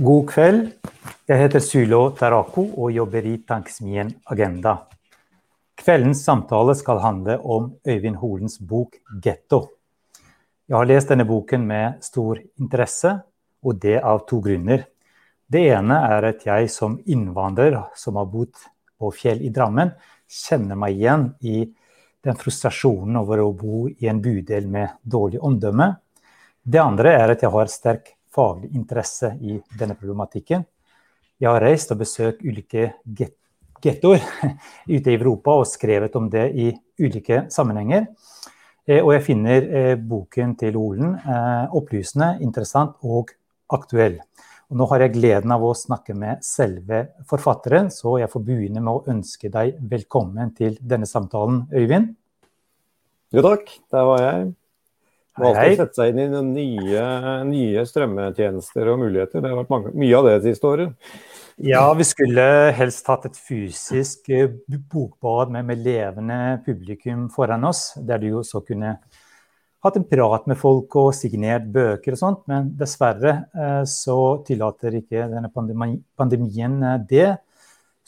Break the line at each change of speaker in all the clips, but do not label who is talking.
God kveld. Jeg heter Sylo Tarako og jobber i Tankesmien Agenda. Kveldens samtale skal handle om Øyvind Holens bok 'Getto'. Jeg har lest denne boken med stor interesse, og det av to grunner. Det ene er at jeg som innvandrer som har bodd på Fjell i Drammen, kjenner meg igjen i den frustrasjonen over å bo i en bydel med dårlig omdømme. Det andre er at jeg har sterk faglig interesse i denne problematikken. Jeg har reist og besøkt ulike gettoer ute i Europa og skrevet om det i ulike sammenhenger. Eh, og jeg finner eh, boken til Olen eh, opplysende, interessant og aktuell. Og nå har jeg gleden av å snakke med selve forfatteren, så jeg får begynne med å ønske deg velkommen til denne samtalen, Øyvind.
Jo takk, der var jeg. Valgte alltid sette seg inn i nye, nye, strømmetjenester og muligheter. Det har vært mange, mye av det det siste året.
Ja, vi skulle helst hatt et fysisk eh, bokbad med, med, levende publikum foran oss, der du også kunne hatt en prat med folk og signert bøker og sånt. Men dessverre eh, så tillater ikke denne pandemien eh, det.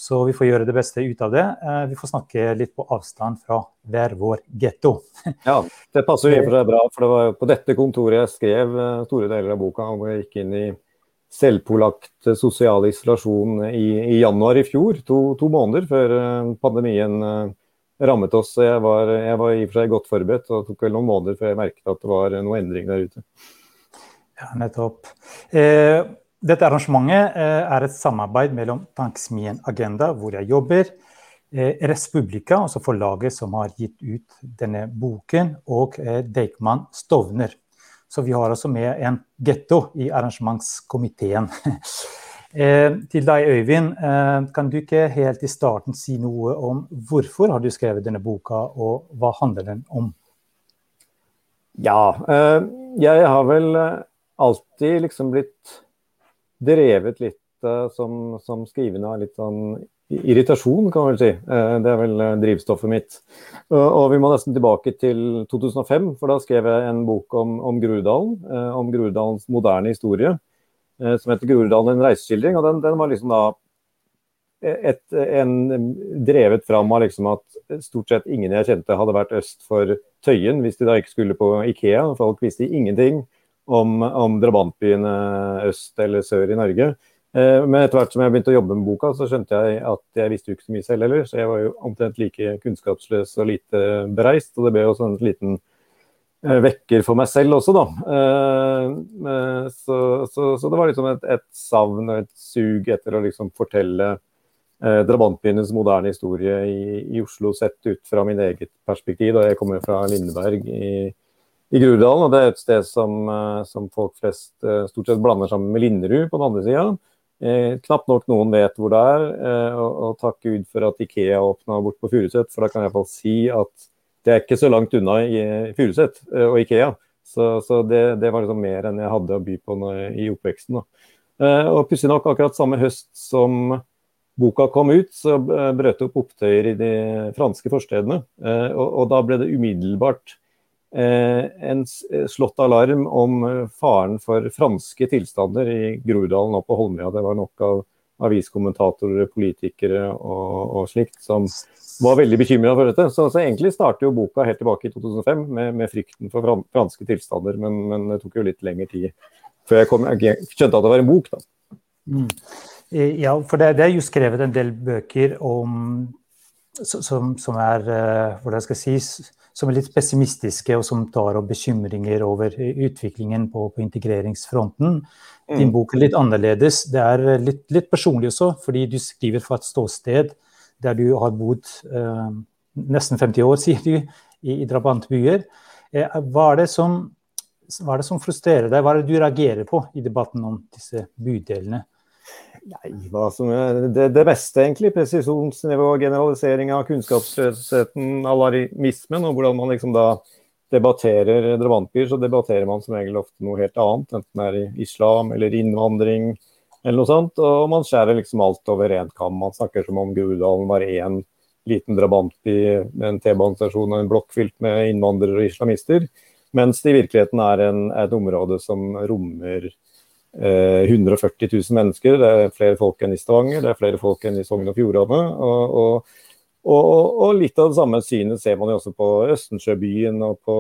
Så vi får gjøre det beste ut av det. Eh, vi får snakke litt på avstand fra hver vår getto.
Ja, det passer jo bra, for det var på dette kontoret jeg skrev eh, store deler av boka. Hvor jeg gikk inn i selvpålagt sosial isolasjon i, i, januar i fjor. To, to, måneder før eh, pandemien rammet oss. Jeg var, jeg var i og for seg godt forberedt, og det tok vel noen måneder før jeg merket at det var noe endring der ute.
Ja, nettopp. Eh, dette arrangementet eh, er et samarbeid mellom Tanksmien Agenda, hvor jeg jobber, eh, Respublika, altså forlaget som har gitt ut denne boken, og eh, Deichman Stovner. Så vi har altså med en getto i arrangementskomiteen. Til deg, Øyvind, kan du ikke helt i starten si noe om hvorfor har du skrevet denne boka, og hva handler den om?
Ja, jeg har vel alltid liksom blitt drevet litt uh, som, som, skrivende av litt sånn irritasjon, kan man vel si. Uh, det er vel uh, drivstoffet mitt. og vi må nesten tilbake til 2005, for da skrev jeg en bok om, om Groruddalen. om Groruddalens moderne historie, som heter 'Groruddalen en reiseskildring'. og den, den var liksom da et, en, drevet fram av liksom at stort sett ingen jeg kjente hadde vært øst for Tøyen hvis de da ikke skulle på Ikea. Folk visste ingenting om, om drabantbyene øst eller sør i Norge. Eh, men etter hvert som jeg begynte å jobbe med boka, så skjønte jeg at jeg visste jo ikke så mye selv heller. Så jeg var jo omtrent like kunnskapsløs og lite bereist. Og det ble jo sånn en liten eh, vekker for meg selv også, da. Eh, så, så, så det var liksom et, et, savn og et sug etter å liksom fortelle drabantbyenes moderne historie i, i, Oslo sett ut fra min eget perspektiv. Da jeg kommer fra Lindeberg i i Groruddalen. Og det er et sted som, eh, som, folk flest eh, stort sett blander sammen med Linderud på den andre sida. Eh, knapt nok noen vet hvor det er. Eh, og, og, takk Gud for at Ikea åpna bort på Furuset, for da kan jeg iallfall si at det er ikke så langt unna i Furuset eh, og Ikea. Så, så det, det, var liksom mer enn jeg hadde å by på når, i oppveksten. Eh, og pussig nok, akkurat samme høst som boka kom ut, så brøt det opp opptøyer i de franske forstedene. Og, og da ble det umiddelbart en eh, slått alarm om eh, faren for franske tilstander i Groruddalen og på Holmlia. Det var nok av aviskommentatorer, politikere og, og slikt som var veldig bekymra for dette. Så, så, egentlig starter jo boka helt tilbake i 2005 med, med frykten for franske tilstander, men, men, det tok jo litt lengre tid før jeg, kom, jeg skjønte at det var en bok. da. Mm.
Ja, for det, det, er jo skrevet en del bøker om som, som er hvordan skal jeg si, som er litt pessimistiske, og som tar opp bekymringer over utviklingen på, på integreringsfronten. Mm. Din bok er litt annerledes. Det er litt, litt, personlig også, fordi du skriver fra et ståsted der du har bodd eh, nesten 50 år, sier du, i, i drabantbyer. Eh, hva, er det som, hva er det som frustrerer deg? Hva er det du reagerer på i debatten om disse bydelene?
Nei, er det, det beste, egentlig. Presisjonsnivå, generalisering av kunnskapsløsheten, alarmismen, og hvordan man liksom da debatterer drabantbyer, så debatterer man som regel ofte noe helt annet. Enten det er islam eller innvandring eller noe sånt. Og man skjærer liksom alt over én kam. Man snakker som om Groruddalen var én liten drabantby med en T-banestasjon og en blokk fylt med innvandrere og islamister. Mens det i virkeligheten er en, et område som rommer 140 000 mennesker. Det er flere folk enn i Stavanger, det er flere folk enn i Sogn og Fjordane. Og, og, og, og, litt av det samme synet ser man jo også på Østensjøbyen og på,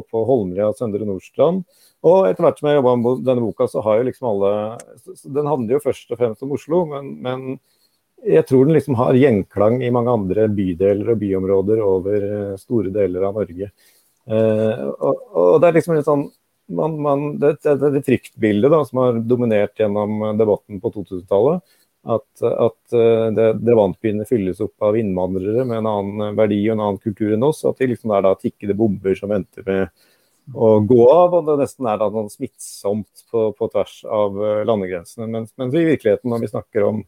og på Holmlia Søndre Nordstrand. Og etter hvert som jeg jobba med denne boka, så har jo liksom alle Den handler jo først og fremst om Oslo, men, men jeg tror den liksom har gjenklang i mange andre bydeler og byområder over eh, store deler av Norge. Eh, og, og, det er liksom litt sånn man, man, det, det, det fryktbildet da, som har dominert gjennom debatten på 2000-tallet. At, at eh, det, drabantbyene fylles opp av innvandrere med en annen verdi og en annen kultur enn oss. At det liksom er da tikkede bomber som venter med å gå av. Og det nesten er da noe smittsomt på, på tvers av eh, landegrensene. Mens, mens, i virkeligheten, når vi snakker om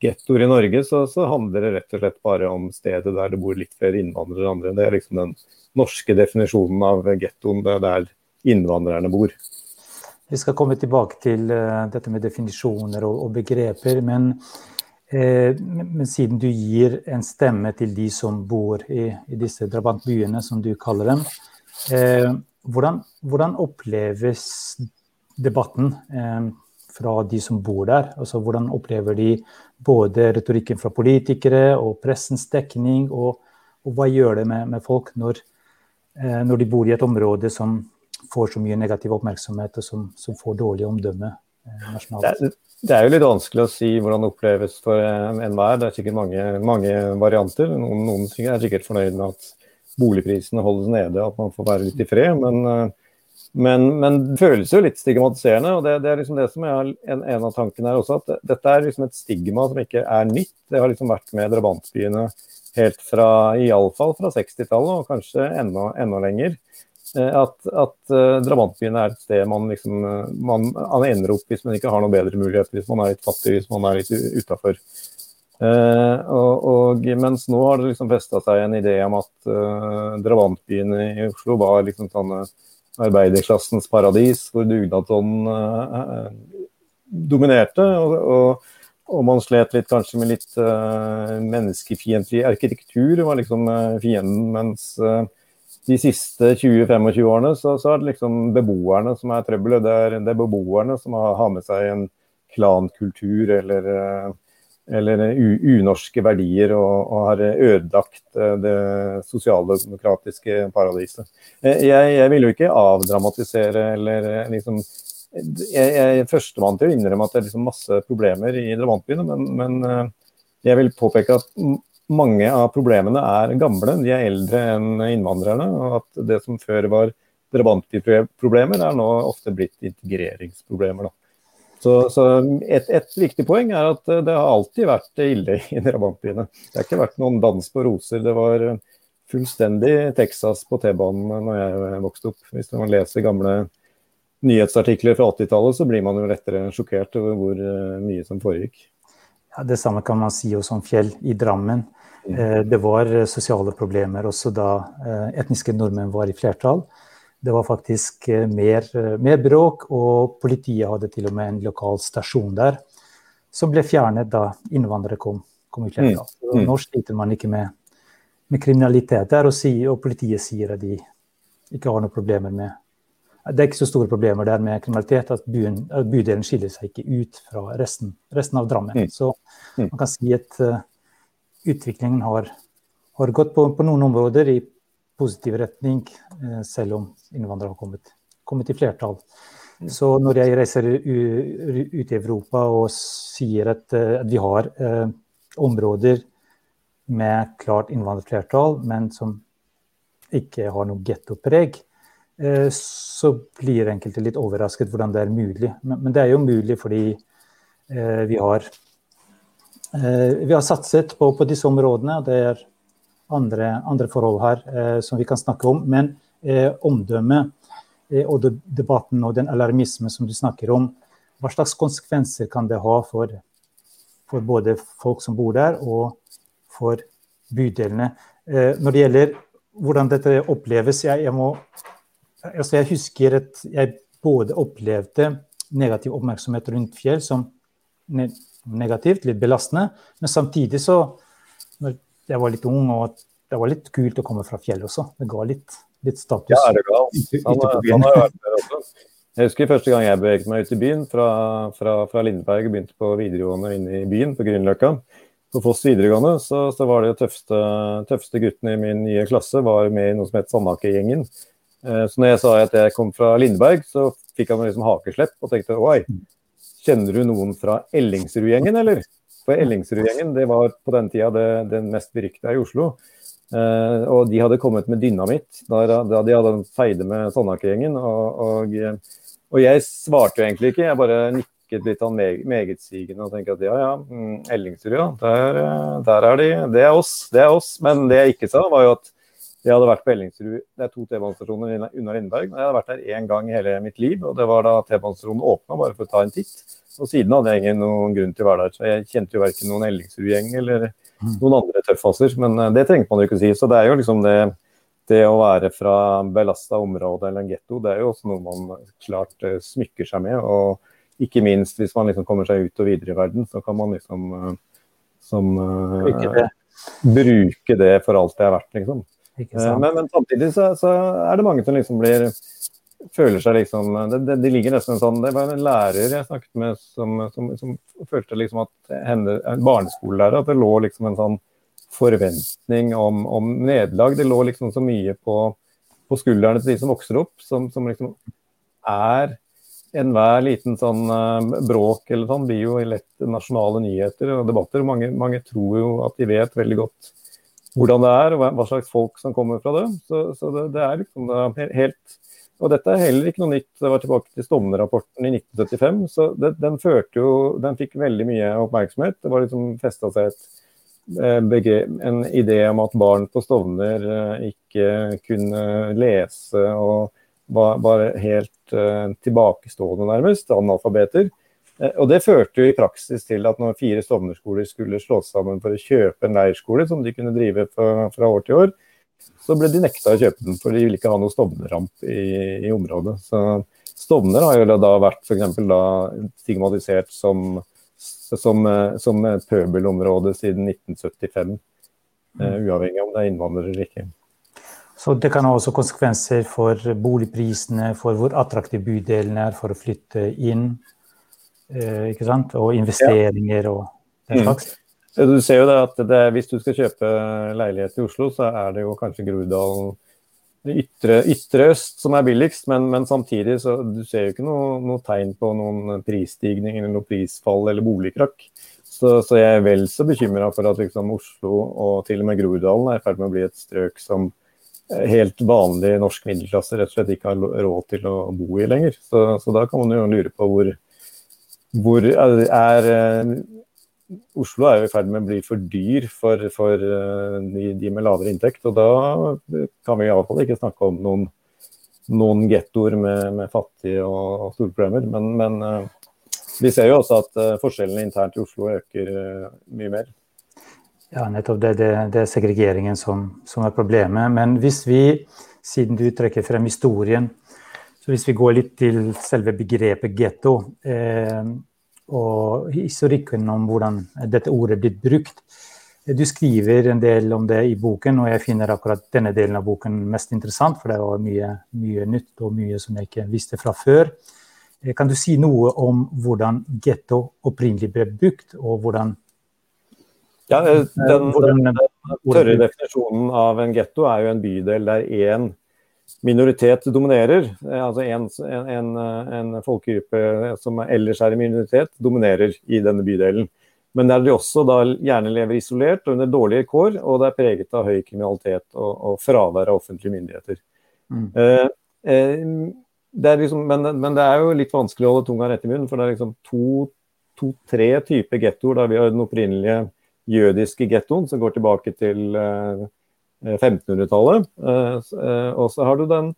gettoer i Norge, så, så, handler det rett og slett bare om stedet der det bor litt flere innvandrere enn andre. Det er liksom den norske definisjonen av gettoen. Det er der innvandrerne bor.
Vi skal komme tilbake til uh, dette med definisjoner og, begreper. Men, eh, men, siden du gir en stemme til de som bor i, i disse drabantbyene, som du kaller dem, Eh, hvordan, hvordan, oppleves debatten fra de som bor der? Altså, hvordan opplever de både retorikken fra politikere og pressens dekning, og, og hva gjør det med, med folk når, når de bor i et område som får så mye negativ oppmerksomhet, og som, som får dårlig omdømme eh, nasjonalt.
Det, det, er jo litt vanskelig å si hvordan det oppleves for enhver. Det er sikkert mange, mange varianter. Noen, noen er sikkert fornøyd med at boligprisene holdes nede, at man får være litt i fred. Men, eh, men, men det føles jo litt stigmatiserende. og Det, det er liksom det som er en, en, av tankene her også. At dette er liksom et stigma som ikke er nytt. Det har liksom vært med drabantbyene helt fra iallfall fra 60-tallet, og kanskje enda, enda lenger. Eh, at, at uh, drabantbyen er et sted man liksom eh, man, man, ender opp hvis man ikke har noen bedre muligheter, hvis man er litt fattig, hvis man er litt utafor. Uh, og, og, mens nå har det liksom festa seg en idé om at uh, drabantbyene i Oslo var liksom sånne arbeiderklassens paradis, hvor dugnadsånden uh, dominerte. Og, og, og, man slet litt kanskje med litt uh, menneskefiendtlig arkitektur, var liksom fienden, mens de siste 20-25 årene så, så, er det liksom beboerne som er trøbbelet. Det er, det er beboerne som har, har, med seg en klankultur eller, eh, eller unorske verdier og, og, har ødelagt eh, det sosialdemokratiske paradiset. Eh, jeg, jeg vil jo ikke avdramatisere eller liksom Jeg, jeg er førstemann til å innrømme at det er liksom masse problemer i drabantbyene, men, men jeg vil påpeke at mange av problemene er gamle, de er eldre enn innvandrerne. Og at det som før var drabantbyproblemer, er nå ofte blitt integreringsproblemer. Da. Så, så et, et, viktig poeng er at det har alltid vært ille i drabantbyene. Det har ikke vært noen dans på roser. Det var fullstendig Texas på T-banen når jeg vokste opp. Hvis man leser gamle nyhetsartikler fra 80-tallet, så blir man jo lettere sjokkert over hvor mye som foregikk.
Ja, det samme kan man si også om Fjell i Drammen. Eh, det var eh, sosiale problemer også da eh, etniske nordmenn var i flertall. Det var faktisk mer, mer, bråk, og politiet hadde til og med en lokal stasjon der som ble fjernet da innvandrere kom, kom i flertall. Mm. Mm. Nå sliter man ikke med, med kriminalitet der, og, si, og, politiet sier at de ikke har noen problemer med Det er ikke så store problemer der med kriminalitet at, byen, at bydelen skiller seg ikke ut fra resten, resten av Drammen. Mm. Så man kan si at utviklingen har, har gått på, på, noen områder i positiv retning, eh, selv om innvandrere har kommet, kommet i flertall. Mm. Så når jeg reiser ut i Europa og sier at, eh, at vi har eh, områder med klart innvandrerflertall, men som ikke har noe gettopreg, eh, så blir enkelte litt overrasket hvordan det er mulig. Men, men det er jo mulig fordi eh, vi har vi har satset på, på, disse områdene. Det er andre, andre forhold her eh, som vi kan snakke om. Men eh, omdømmet eh, og debatten og den alarmismen som du snakker om, hva slags konsekvenser kan det ha for, for både folk som bor der, og for bydelene? Eh, når det gjelder hvordan dette oppleves jeg, jeg, må, altså jeg husker at jeg både opplevde negativ oppmerksomhet rundt fjell som negativt, litt belastende. Men samtidig så når Jeg var litt ung, og det var litt kult å komme fra fjellet også. Det ga litt, litt status.
Ja, er det galt. Han, han har vært der også. Jeg husker første gang jeg beveget meg ut i byen fra, fra, fra Lindberg og begynte på videregående inne i byen, på Grünerløkka. På Foss videregående så, så, var det tøffeste, tøffeste gutten i min nye klasse var med i noe som het Sandaker-gjengen. Eh, så når jeg sa at jeg kom fra Lindberg, så fikk han liksom hakeslepp og tenkte oi, kjenner du noen fra Ellingsrud-gjengen, eller? For Ellingsrud-gjengen det var på den tida det, det mest berykta i Oslo. Eh, og de hadde kommet med dynamitt da, de hadde feide med Sandaker-gjengen. Og, og, og, jeg svarte jo egentlig ikke, jeg bare nikket litt sånn meg, megetsigende og tenkte at ja ja, mm, Ellingsrud ja, der, eh, der, er de. Det er oss, det er oss. Men det jeg ikke sa, var jo at jeg hadde vært på Ellingsrud, det er to T-banestasjoner under Lindberg. Jeg hadde vært der én gang i hele mitt liv, og det var da T-banestasjonen åpna bare for å ta en titt. Og siden hadde jeg ingen noen grunn til å være der. Så jeg kjente jo verken noen Ellingsrud-gjeng eller mm. noen andre tøffaser. Men eh, det trengte man jo ikke si. Så det er jo liksom det, det å være fra belasta område eller en getto, det er jo også noe man klart uh, smykker seg med. Og ikke minst hvis man liksom kommer seg ut og videre i verden, så kan man liksom uh, som, uh, bruke det for alt det er verdt, liksom. Eh, men, men, samtidig så, så, er det mange som liksom blir føler seg liksom det, det, det, ligger nesten sånn Det var en lærer jeg snakket med som, som, som følte liksom at henne, en barneskolelærer, at det lå liksom en sånn forventning om, om nederlag. Det lå liksom så mye på, på skuldrene til de som vokser opp, som, som liksom er Enhver liten sånn uh, bråk eller sånn blir jo lett nasjonale nyheter og debatter. Mange, mange tror jo at de vet veldig godt hvordan det er, og hva slags folk som kommer fra det. Så, så det, det, er liksom helt Og dette er heller ikke noe nytt. Det var tilbake til Stovner-rapporten i 1975. så det, Den førte jo, den fikk veldig mye oppmerksomhet. Det var liksom festa seg et eh, en idé om at barn på Stovner eh, ikke kunne lese og var, helt uh, tilbakestående, nærmest, analfabeter. Eh, og Det førte jo i praksis til at når fire Stovner-skoler skulle slås sammen for å kjøpe en leirskole som de kunne drive fra, fra år til år, så ble de nekta å kjøpe den, for de ville ikke ha noe Stovner-ramp i, i, området. Så Stovner har jo da vært for da stigmatisert som, som, som pøbelområde siden 1975. Uh, mm. uavhengig om det er innvandrere eller ikke.
Så det kan ha også konsekvenser for boligprisene, for hvor attraktiv bydelen er for å flytte inn. Eh, ikke sant? Og investeringer og den slags.
Mm. Du ser jo det at det, Hvis du skal kjøpe leilighet i Oslo, så er det jo kanskje Groruddalen ytre, ytre, øst som er billigst, men, men, samtidig så du ser jo ikke noe, noe, tegn på noen prisstigning eller noe prisfall eller boligkrakk. Så, så jeg er vel så bekymra for at liksom Oslo og til og med Groruddalen er i ferd med å bli et strøk som helt vanlig norsk middelklasse rett og slett ikke har råd til å bo i lenger. Så, så da kan man jo lure på hvor hvor er eh, Oslo er jo i ferd med å bli for dyr for, for eh, de, de, med lavere inntekt. Og da kan vi iallfall ikke snakke om noen, noen gettoer med, med, fattige og, og store problemer. Men, men, eh, vi ser jo også at forskjellene internt i Oslo øker mye mer.
Ja, nettopp. Det, det, det er segregeringen som, som, er problemet. Men hvis vi, siden du trekker frem historien, så hvis vi går litt til selve begrepet getto, eh, og historikken om hvordan dette ordet er blitt brukt Du skriver en del om det i boken, og jeg finner akkurat denne delen av boken mest interessant, for det var mye, mye nytt og mye som jeg ikke visste fra før. Eh, kan du si noe om hvordan getto opprinnelig ble brukt, og hvordan
ja, eh, den, den, den, tørre definisjonen av en getto er jo en bydel der én minoritet dominerer. Eh, altså en, en, en, folkegruppe som ellers er i minoritet, dominerer i denne bydelen. Men der de også da gjerne lever isolert og under dårlige kår, og det er preget av høy kriminalitet og, og fravær av offentlige myndigheter. Mm. Eh, eh, det liksom, men, men, det er jo litt vanskelig å holde tunga rett i munnen, for det er liksom to-tre to, typer gettoer. Vi har den opprinnelige jødiske gettoen, som går tilbake til eh, 1500-tallet. Eh, eh, og så har du den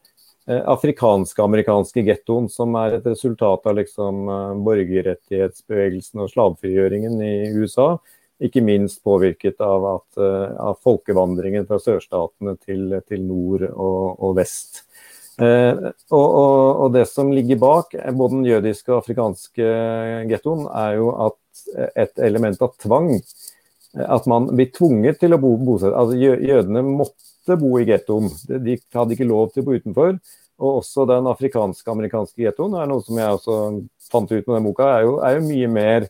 eh, afrikanske-amerikanske gettoen, som er et resultat av liksom borgerrettighetsbevegelsen og slavfrigjøringen i USA. Ikke minst påvirket av, at, av folkevandringen fra sørstatene til, til nord og, og vest. Eh, og, og, og, det som ligger bak både den jødiske og afrikanske gettoen, er jo at et element av tvang at man blir tvunget til å bo bosette. Altså, jødene måtte bo i gettoen. De hadde ikke lov til å bo utenfor. Og også den afrikanske-amerikanske gettoen er noe som jeg også fant ut med den boka, er jo, er jo mye mer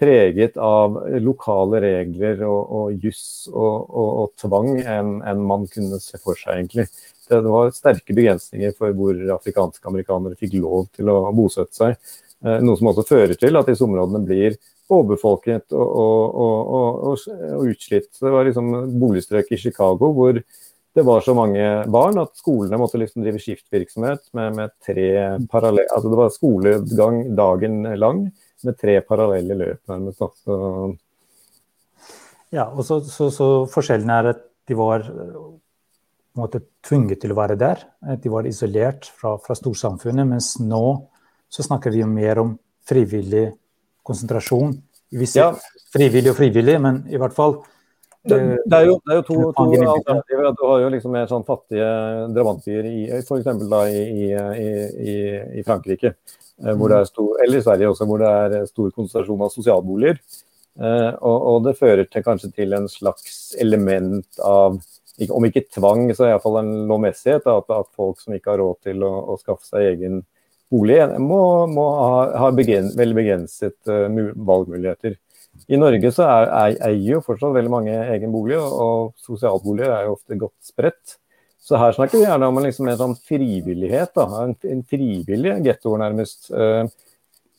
preget av lokale regler og, og juss og, og, og, tvang enn en man kunne se for seg, egentlig. Det var sterke begrensninger for hvor afrikanske amerikanere fikk lov til å bosette seg. Eh, noe som også fører til at disse områdene blir overbefolket og, og utslitt. Det var liksom boligstrøk i Chicago hvor det var så mange barn at skolene måtte liksom drive skiftvirksomhet med, med tre parallelle Altså det var skolegang dagen lang med tre parallelle løp, nærmest. Så.
Ja, og så, så, så, forskjellen er at de var måte, tvunget til å være der. De var isolert fra, fra storsamfunnet, mens nå så snakker vi jo mer om frivillig konsentrasjon. Ja. Frivillig og frivillig, men i hvert fall
det, eh, det, er jo, det, er jo, to, to alternativer. Du har jo liksom mer sånn fattige drabantbyer f.eks. I, i, i, i Frankrike. Eh, stor, eller i Sverige også, hvor det er stor konsentrasjon av sosialboliger. Eh, og, og, det fører til kanskje til en slags element av om ikke tvang, så iallfall en lovmessighet. At, at, folk som ikke har råd til å, å skaffe seg egen bolig, må, må ha, ha begren, veldig begrenset uh, valgmuligheter. I Norge så eier jo fortsatt veldig mange egen bolig, og, og sosialboliger er jo ofte godt spredt. Så her snakker vi gjerne om liksom, en sånn frivillighet, da. En, en frivillig gettoer, nærmest. Uh,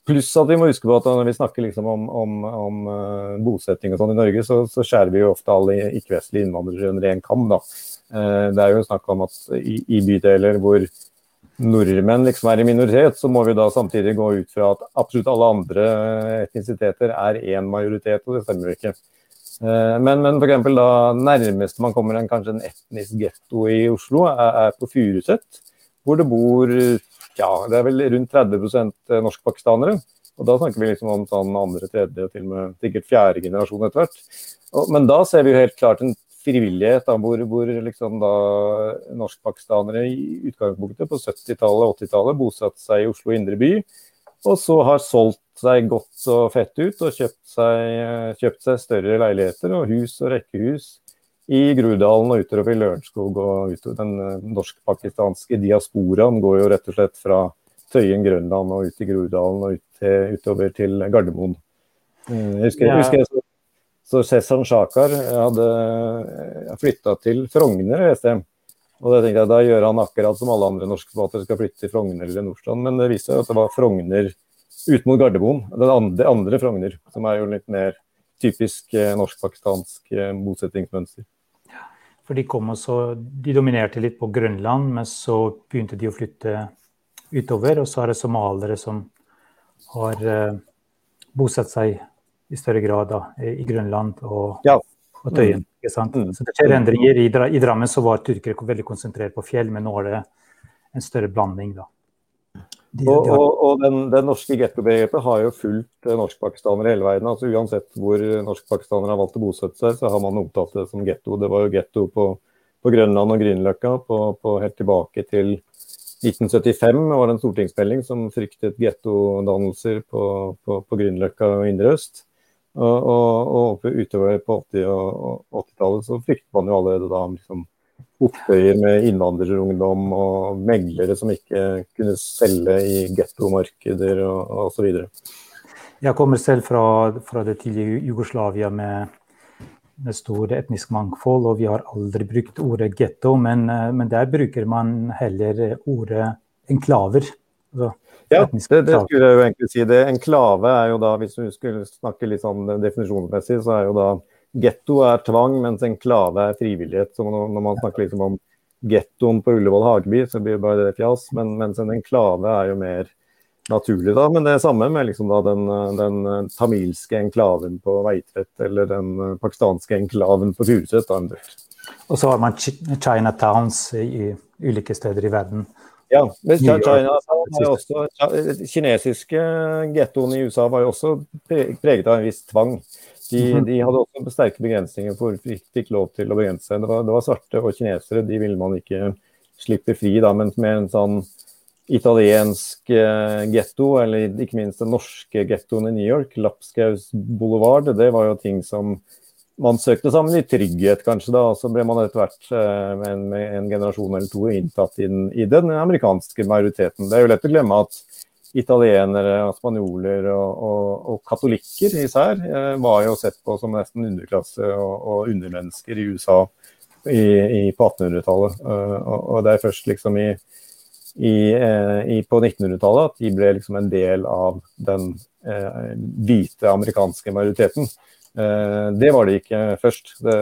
pluss at vi må huske på at når vi snakker liksom om, om, om uh, bosetting og sånn i Norge, så, så, skjærer vi jo ofte alle ikke-vestlige innvandrere under én kam. da. Uh, det er jo snakk om at i, i bydeler hvor nordmenn liksom er i minoritet, så må vi da samtidig gå ut fra at absolutt alle andre etnisiteter er én majoritet, og det stemmer jo ikke. Eh, men, men f.eks. da nærmest man kommer en kanskje en etnisk getto i Oslo, er, er på Furuset, hvor det bor ja, det er vel rundt 30% norskpakistanere. Og da snakker vi liksom om sånn andre, tredje og til og med sikkert fjerde generasjon etter hvert. Men da ser vi jo helt klart en frivillighet da, hvor, hvor liksom da norskpakistanere i utgangspunktet på 70-tallet 80-tallet bosatte seg i Oslo indre by, og så har solgt seg godt og fett ut og kjøpt seg, kjøpt seg større leiligheter og hus og rekkehus i Grudalen og utover i Lørenskog. og utover. Den eh, norsk-pakistanske diasporaen går jo rett og slett fra Tøyen, Grønland og ut i Grudalen og ut til, utover til Gardermoen. Eh, jeg husker, jeg husker jeg så så Cezan Sjakar hadde flytta til Frogner, leste SM. Og da tenkte jeg da gjør han akkurat som alle andre norske forfattere skal flytte til Frogner eller Nordstrand. Men det viste seg at det var Frogner ut mot Gardermoen. Det andre, andre Frogner, som er jo litt mer typisk eh, norsk-pakistansk bosettingsmønster.
For de kom også, de dominerte litt på Grønland, men så begynte de å flytte utover. Og så er det somaliere som har eh, bosatt seg i større grad da, i Grønland og, ja. og Tøyen. Mm. ikke sant? Mm. Så det skjer endringer. I, I Drammen så var tyrkere veldig konsentrert på fjell, men nå er det en større blanding. da.
De, og, og, og den, den, norske gettobegrepet har jo fulgt norskpakistanere hele verden. altså Uansett hvor norskpakistanere har valgt å bosette seg, så har man omtalt det som getto. Det var jo getto på, på Grønland og Grünerløkka helt tilbake til 1975 var det en stortingsmelding som fryktet gettodannelser på, på, på Grünerløkka og Indre Øst. Og, og, og utover på 80- og 80-tallet så fryktet man jo allerede da liksom, opptøyer med innvandrerungdom og meglere som ikke kunne selge i gettomarkeder og osv.
Jeg kommer selv fra, fra det tidlige Jugoslavia med, med stor etnisk mangfold, og vi har aldri brukt ordet getto, men, men der bruker man heller ordet enklaver.
Altså, ja, det, det, skulle jeg jo egentlig si. Det, enklave er jo da, hvis vi skulle snakke litt sånn definisjonsmessig, så er jo da getto er tvang, mens enklave er frivillighet. Så når man snakker liksom om gettoen på Ullevål Hageby, så blir det bare det fjas. Men, mens en enklave er jo mer naturlig, da. Men det er samme med liksom da den, den tamilske enklaven på Veitvet, eller den pakistanske enklaven på Furuset.
Og så har man Chinatowns i ulike steder i verden.
Ja, men China var også, kinesiske gettoene i USA var jo også preget av en viss tvang. De, mhm. de hadde også sterke begrensninger for de fikk lov til å begrense seg. Det var, det var svarte og kinesere, de ville man ikke slippe fri, da, men med en sånn italiensk eh, getto, eller ikke minst den norske gettoen i New York, Lapskaus boulevard, det var jo ting som man søkte sammen i trygghet, kanskje. da, og Så ble man etter hvert eh, med, en, med en generasjon eller to inntatt i den, i den, amerikanske majoriteten. Det er jo lett å glemme at italienere, spanjoler og, og, og katolikker især eh, var jo sett på som nesten underklasse og, og undermennesker i USA i, i, på 1800-tallet. Uh, og, og, det er først liksom i, i, i på 1900-tallet at de ble liksom en del av den hvite amerikanske majoriteten. Eh, det var det ikke først. Det,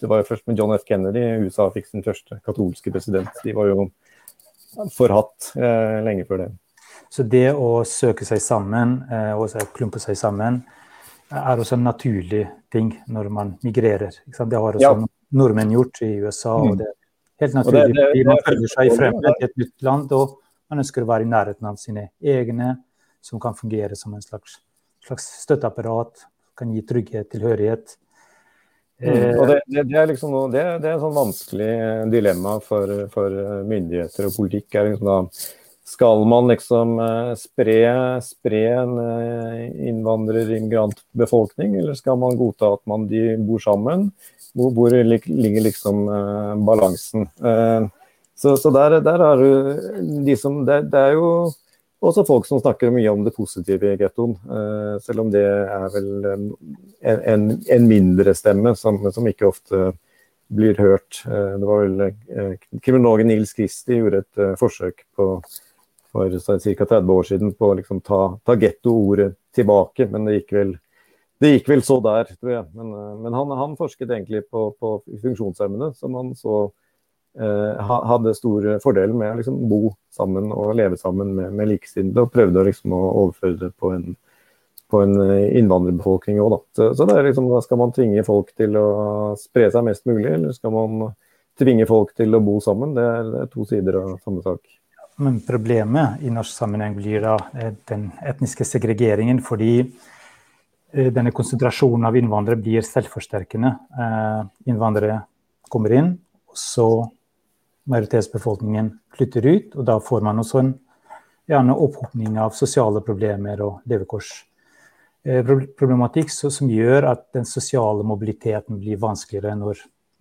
det var jo først med John F. Kennedy USA fikk sin første katolske president. De var jo forhatt eh, lenge før det.
Så det å søke seg sammen, eh, og klumpe seg sammen, er også en naturlig ting når man migrerer. Det har også ja. nordmenn gjort i USA. og mm. det er helt naturlig. Det, det, man følger seg frem til et nytt land, og man ønsker å være i nærheten av sine egne, som kan fungere som en slags, slags støtteapparat kan gi trygghet, tilhørighet.
Mm, og det, det, det, er liksom noe, det, det, er et sånn vanskelig dilemma for, for myndigheter og politikk. liksom da, Skal man liksom eh, spre, spre en eh, innvandrer-immigrantbefolkning, eller skal man godta at man de bor sammen? Hvor, hvor ligger liksom balansen? Så, så der, der, er du de som det, det er jo også folk som snakker mye om det positive i gettoen, eh, selv om det er vel en, en, en mindre stemme som, som, ikke ofte blir hørt. Eh, det var vel eh, Kriminologen Nils Kristi gjorde et forsøk på, for ca. 30 år siden på å liksom ta, ta getto-ordet tilbake, men det gikk vel det gikk vel så der, tror jeg. Men, men han, han, forsket egentlig på, på funksjonshemmede, som han så Eh, hadde stor fordel med å liksom bo sammen og leve sammen med, med likesinnede, og prøvde liksom å overføre det på en, på en eh, innvandrerbefolkning òg, så, så, det er liksom, Skal man tvinge folk til å spre seg mest mulig, eller skal man tvinge folk til å bo sammen? Det er, det er to sider av samme sak.
Men problemet i norsk sammenheng blir da eh, den etniske segregeringen, fordi denne konsentrasjonen av innvandrere blir selvforsterkende. Innvandrere kommer inn, og så majoritetsbefolkningen flytter ut. Og da får man også en gjerne opphopning av sosiale problemer og levekårsproblematikk som gjør at den sosiale mobiliteten blir vanskeligere når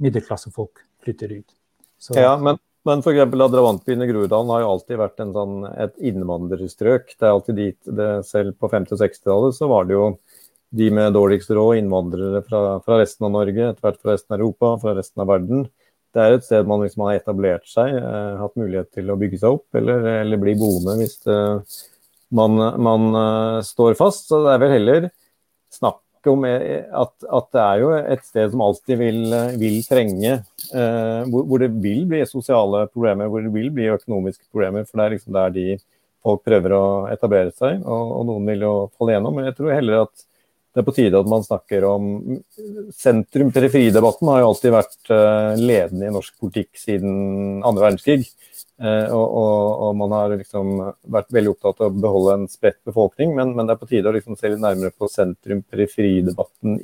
middelklassefolk flytter ut.
Så, ja, men, men f.eks. Adrantbyen i Groruddalen har jo alltid vært sånn, et innvandrerstrøk. Det er alltid dit det, Selv på 50- og 60-tallet så var det jo de med dårligst råd, innvandrere fra, fra resten av Norge, etter hvert fra resten av Europa, fra resten av verden det er et sted man liksom har etablert seg, eh, hatt mulighet til å bygge seg opp, eller, eller bli boende hvis det, man, man uh, står fast. Så det er vel heller snakk om eh, at, at, det er jo et sted som alltid vil, vil trenge eh, hvor, hvor, det vil bli sosiale problemer, hvor det vil bli økonomiske problemer. For det er liksom der de folk prøver å etablere seg, og, og noen vil jo falle gjennom. Men jeg tror heller at det er på tide at man snakker om Sentrum-periferidebatten har jo alltid vært eh, ledende i norsk politikk siden andre verdenskrig. Eh, og, og, og, man har liksom vært veldig opptatt av å beholde en spredt befolkning, men, men det er på tide å liksom se litt nærmere på sentrum-periferidebatten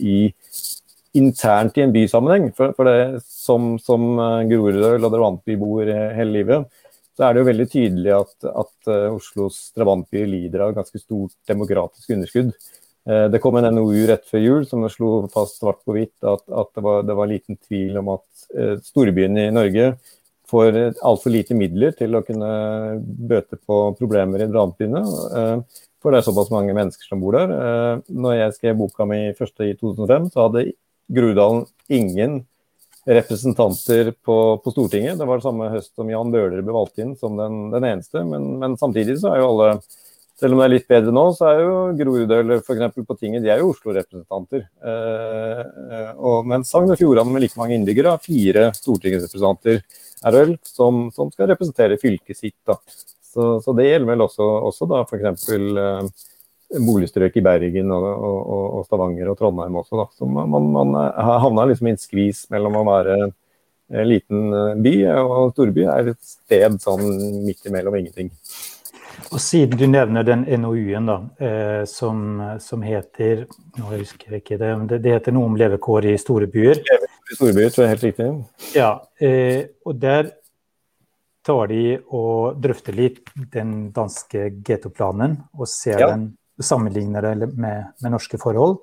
internt i en bysammenheng. For, for det, som, som eh, Grorud og drabantbyboer hele livet, så er det jo veldig tydelig at, at Oslos drabantby lider av ganske stort demokratisk underskudd. Eh, det kom en NOU rett før jul som slo fast svart på hvitt at, at det, var, det, var, liten tvil om at eh, storbyene i Norge får altfor lite midler til å kunne bøte på problemer i brannbyene. Eh, for det er såpass mange mennesker som bor der. Når jeg skrev boka mi første i 2005, så hadde Grudalen ingen representanter på, på, Stortinget. Det var det samme høst som Jan Bøhler ble valgt inn som den, den eneste. Men, men, samtidig så er jo alle selv om det er litt bedre nå, så er jo Grorud eller f.eks. på tinget de er jo Oslo-representanter. Eh, eh, mens Sogn og Fjordane med like mange innbyggere har fire stortingsrepresentanter er vel, som, som, skal representere fylket sitt. da. Så, så det gjelder vel også, også da f.eks. Eh, boligstrøk i Bergen og, og, og, Stavanger og Trondheim også. da. Så man, man havna liksom i en skvis mellom å være en liten eh, by og storby er et sted sånn midt imellom ingenting.
Og siden du nevner den NOU-en da, eh, som, som, heter nå husker jeg ikke det, men det, det heter noe om levekår i store byer.
I store byer, tror jeg helt riktig.
Ja, eh, og der tar de og drøfter litt den danske getoplanen og ser ja. den, sammenligner det med, med, norske forhold.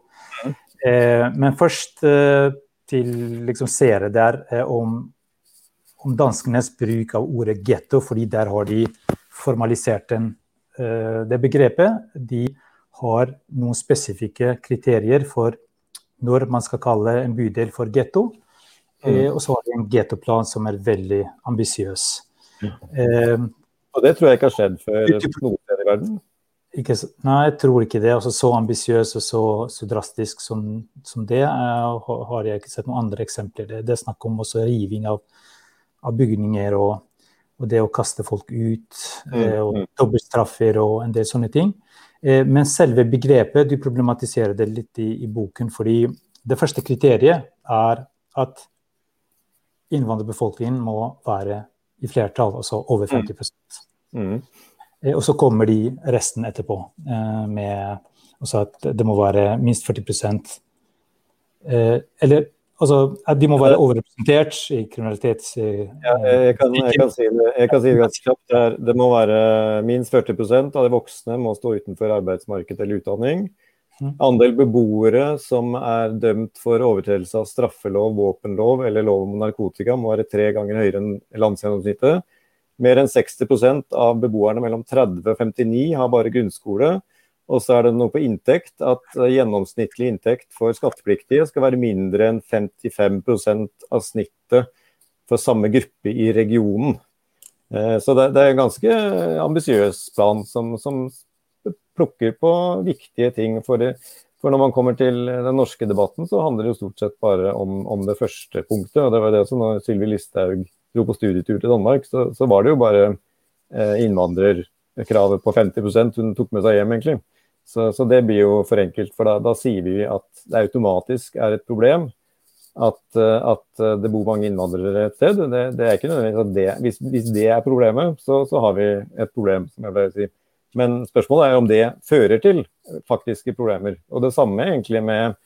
Mm. Eh, men først eh, til liksom seere der eh, om, om, danskenes bruk av ordet getto, fordi der har de formalisert den, eh, det begrepet. De har noen spesifikke kriterier for når man skal kalle en bydel for getto. Mm. og så har de en gettoplan som er veldig ambisiøs.
Mm. og det tror jeg ikke har skjedd før noe sted i verden?
Ikke, nei, jeg tror ikke det. Altså, så ambisiøs og så, så drastisk som, som det uh, har jeg ikke sett noen andre eksempler. Det, det er snakk om også riving av, av bygninger og, og, det å kaste folk ut. Mm. Uh, og mm. Dobbeltstraffer og en del sånne ting. Uh, men selve begrepet, du problematiserer det litt i, i, boken. fordi det første kriteriet er at innvandrerbefolkningen må være i flertall, altså over 50 mm. mm. Eh, og så kommer de resten etterpå eh, med altså at det må være minst 40 eh, Eller altså at de må være overrepresentert i kriminalitets...
Ja, jeg, kan, jeg, kan si det, jeg kan si det ganske kjapt. Det, det må være minst 40 av de voksne må stå utenfor arbeidsmarked eller utdanning. Mm. Andel beboere som er dømt for overtredelse av straffelov, våpenlov eller lov om narkotika må være tre ganger høyere enn landsgjennomsnittet. Mer enn 60% av beboerne mellom 30 og 59 har bare grunnskole. Og så er det noe på inntekt at gjennomsnittlig inntekt for skattepliktige skal være mindre enn 55% av snittet for samme gruppe i regionen. Eh, så det, er en ganske ambisiøs plan som, som, plukker på viktige ting. For, for, når man kommer til den norske debatten, så handler det jo stort sett bare om, om det første punktet. og Det var det som når Sylvi Listhaug dro på studietur til Danmark, så, så var det jo bare eh, innvandrerkravet på 50% hun tok med seg hjem, egentlig. Så, så det blir jo for enkelt. For da, da, sier vi at det automatisk er et problem at, eh, at eh, det bor mange innvandrere et sted. Det, det er ikke nødvendigvis at det, hvis, hvis det er problemet, så, så, har vi et problem, som jeg pleier å si. Men spørsmålet er om det fører til faktiske problemer. Og det samme egentlig med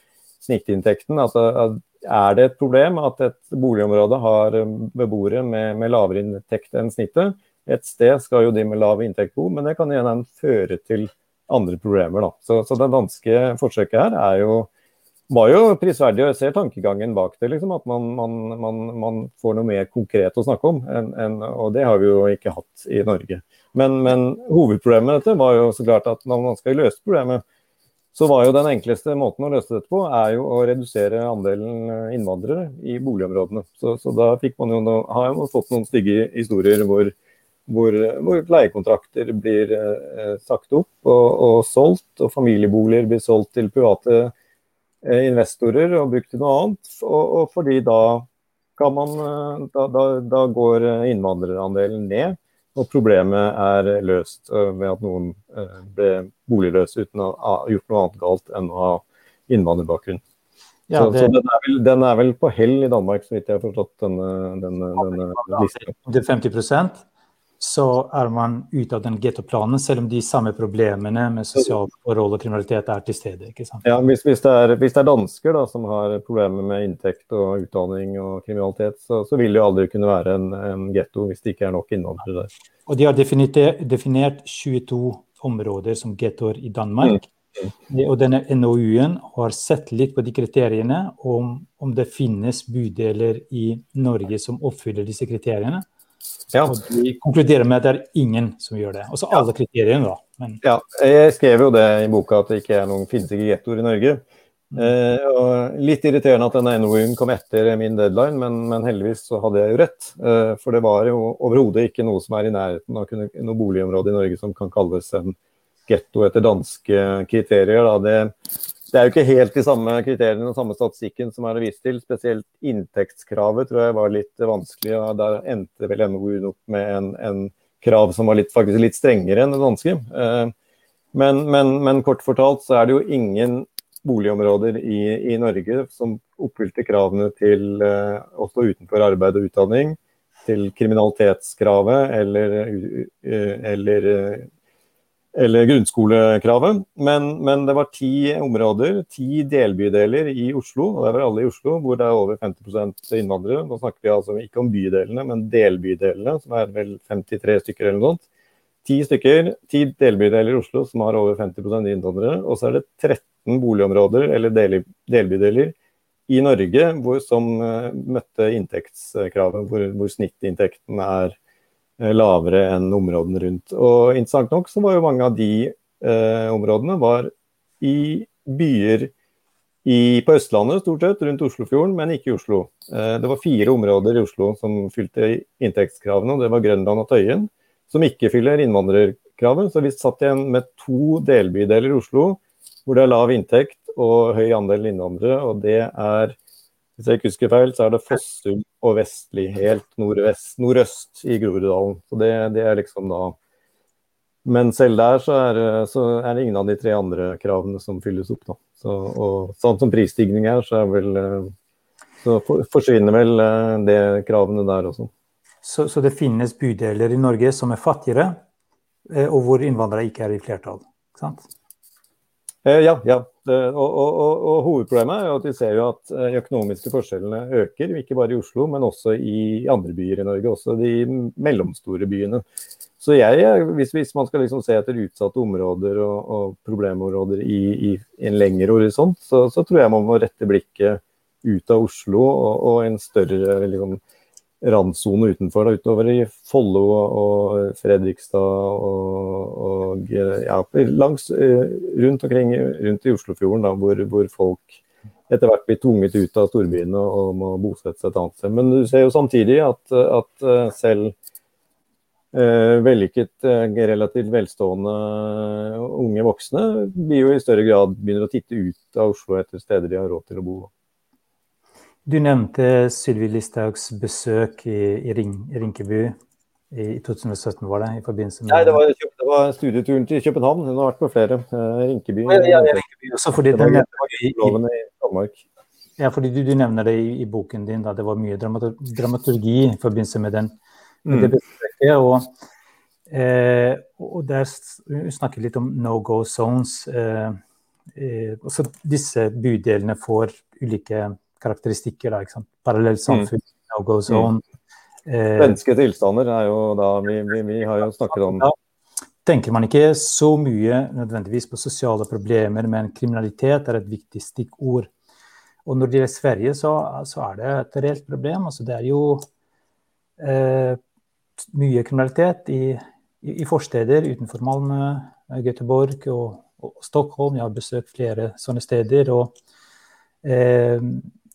snittinntekten. at, at er det et problem at et boligområde har um, beboere med, med lavere inntekt enn snittet? Et sted skal jo de med lav inntekt bo, men det kan igjen føre til andre problemer. Så, så det danske forsøket her er jo, var jo prisverdig, og jeg ser tankegangen bak det. Liksom, at man, man, man, man, får noe mer konkret å snakke om. En, en, og det har vi jo ikke hatt i Norge. Men, men hovedproblemet med dette var jo så klart at når man skal løse problemet, så var jo den enkleste måten å løse dette på, er jo å redusere andelen innvandrere i boligområdene. Så, så da fikk man jo no, har man fått noen stygge historier hvor, hvor, hvor leiekontrakter blir eh, sagt opp og, og, solgt, og familieboliger blir solgt til private eh, investorer og brukt til noe annet. Og, og fordi da, man, eh, da, da, da går innvandrerandelen ned. Og problemet er løst ved at noen ble boligløs uten å ha gjort noe annet galt enn å ha innvandrerbakgrunn. Ja, det... så, så den, er vel, den, er vel, på hell i Danmark, så vidt jeg har forstått denne, denne, denne listen.
Det 50 så er man ute av den gettoplanen, selv om de samme problemene med sosial forhold og kriminalitet er til stede. ikke sant?
Ja, Hvis, hvis, det, er, hvis det, er, dansker da, som har problemer med inntekt og utdanning og kriminalitet, så, så vil det jo aldri kunne være en, en getto hvis det ikke er nok innvandrere der.
Og de har definert, definert 22 områder som gettoer i Danmark. Mm. Og denne NOU-en har sett litt på de kriteriene, om, om det finnes bydeler i Norge som oppfyller disse kriteriene. Ja. Og de konkluderer med at det er ingen som gjør det. Altså alle kriteriene, da.
Men... Ja, jeg skrev jo det i boka at det ikke er noen finnes ikke gettoer i Norge. Mm. Eh, litt irriterende at denne NOU-en kom etter min deadline, men, men, heldigvis så hadde jeg jo rett. Eh, for det var jo overhodet ikke noe som er i nærheten av noe boligområde i Norge som kan kalles en getto etter danske kriterier. Det, det, er jo ikke helt de samme kriteriene og samme statistikken som er å vise til. Spesielt inntektskravet tror jeg var litt vanskelig. og Der endte vel NOU-en opp med en, en, krav som var litt, faktisk litt strengere enn det danske. Eh, men, men, men kort fortalt så er det jo ingen boligområder i, i, Norge som oppfylte kravene til uh, å stå utenfor arbeid og utdanning, til kriminalitetskravet eller, uh, eller, eller grunnskolekravet. Men, men, det var ti områder, ti delbydeler i Oslo, og det var alle i Oslo, hvor det er over 50% innvandrere. Nå snakker vi altså ikke om bydelene, men delbydelene, som er vel 53 stykker eller noe sånt ti stykker, ti delbydeler i Oslo som har over 50% innvandrere. Og så er det 13 boligområder eller del, delbydeler i Norge hvor, som uh, møtte inntektskravet, hvor, hvor snittinntekten er lavere enn områdene rundt. Og Interessant nok så var jo mange av de eh, områdene var i byer i, på Østlandet, stort sett, rundt Oslofjorden, men ikke i Oslo. det var fire områder i Oslo som fylte inntektskravene, og det var Grønland og Tøyen, som ikke fyller innvandrerkravet. Så vi satt igjen med to delbydeler i Oslo hvor det er lav inntekt og høy andel innvandrere. Og det er, hvis jeg ikke husker feil, så er det Fossum og Vestli, helt nordvest, nordøst i Groruddalen. Så det, det, er liksom da Men selv der så er, så er, det ingen av de tre andre kravene som fylles opp, da. Så, og sånn som prisstigning er, så er vel så forsvinner vel eh, det kravene der også.
Så, så, det finnes bydeler i Norge som er fattigere, eh, og hvor innvandrere ikke er i flertall? sant?
Eh, ja, ja. Og, og, og, og, hovedproblemet er jo at vi ser jo at de eh, økonomiske forskjellene øker, ikke bare i Oslo, men også i andre byer i Norge, også de mellomstore byene. Så jeg, hvis, hvis man skal liksom se etter utsatte områder og, problemområder i, i, en lengre horisont, så, så, tror jeg man må rette blikket ut av Oslo og, en større liksom, randsone utenfor, da, utover i Follo og Fredrikstad og, og ja, langs, eh, rundt omkring rundt i Oslofjorden, da, hvor, hvor, folk etter hvert blir tvunget ut av storbyene og må bosette seg et annet sted. Men du ser jo samtidig at, at eh, selv eh, vellykket, eh, relativt velstående unge voksne blir jo i større grad begynner å titte ut av Oslo etter steder de har råd til å bo.
Du nevnte Sylvi Listhaugs besøk i, i, Ring, i i 2017, var det? i forbindelse med...
Nei, det var, det var studieturen til København. Hun har vært på flere. Uh, Rinkeby.
Ja, ja, Rinkeby også, fordi det var, i, i, ja, fordi du, du, nevner det i, i, boken din, da det var mye dramaturgi i forbindelse med, den, med mm. det besøket. Og, eh, og der snakker litt om no go zones. Eh, eh, også disse bydelene får ulike karakteristikker. Da, ikke sant? Parallelt samfunn, mm. no go zone.
Mm. Svenske tilstander er jo da vi, vi, vi, har jo snakket om
Da tenker man ikke så mye nødvendigvis på sosiale problemer, men kriminalitet er et viktig stikkord. Og når det gjelder Sverige, så, så, er det et reelt problem. Altså, det er jo eh, mye kriminalitet i, i, i, forsteder utenfor Malmö, Göteborg og, og, Stockholm. Jeg har besøkt flere sånne steder. og eh,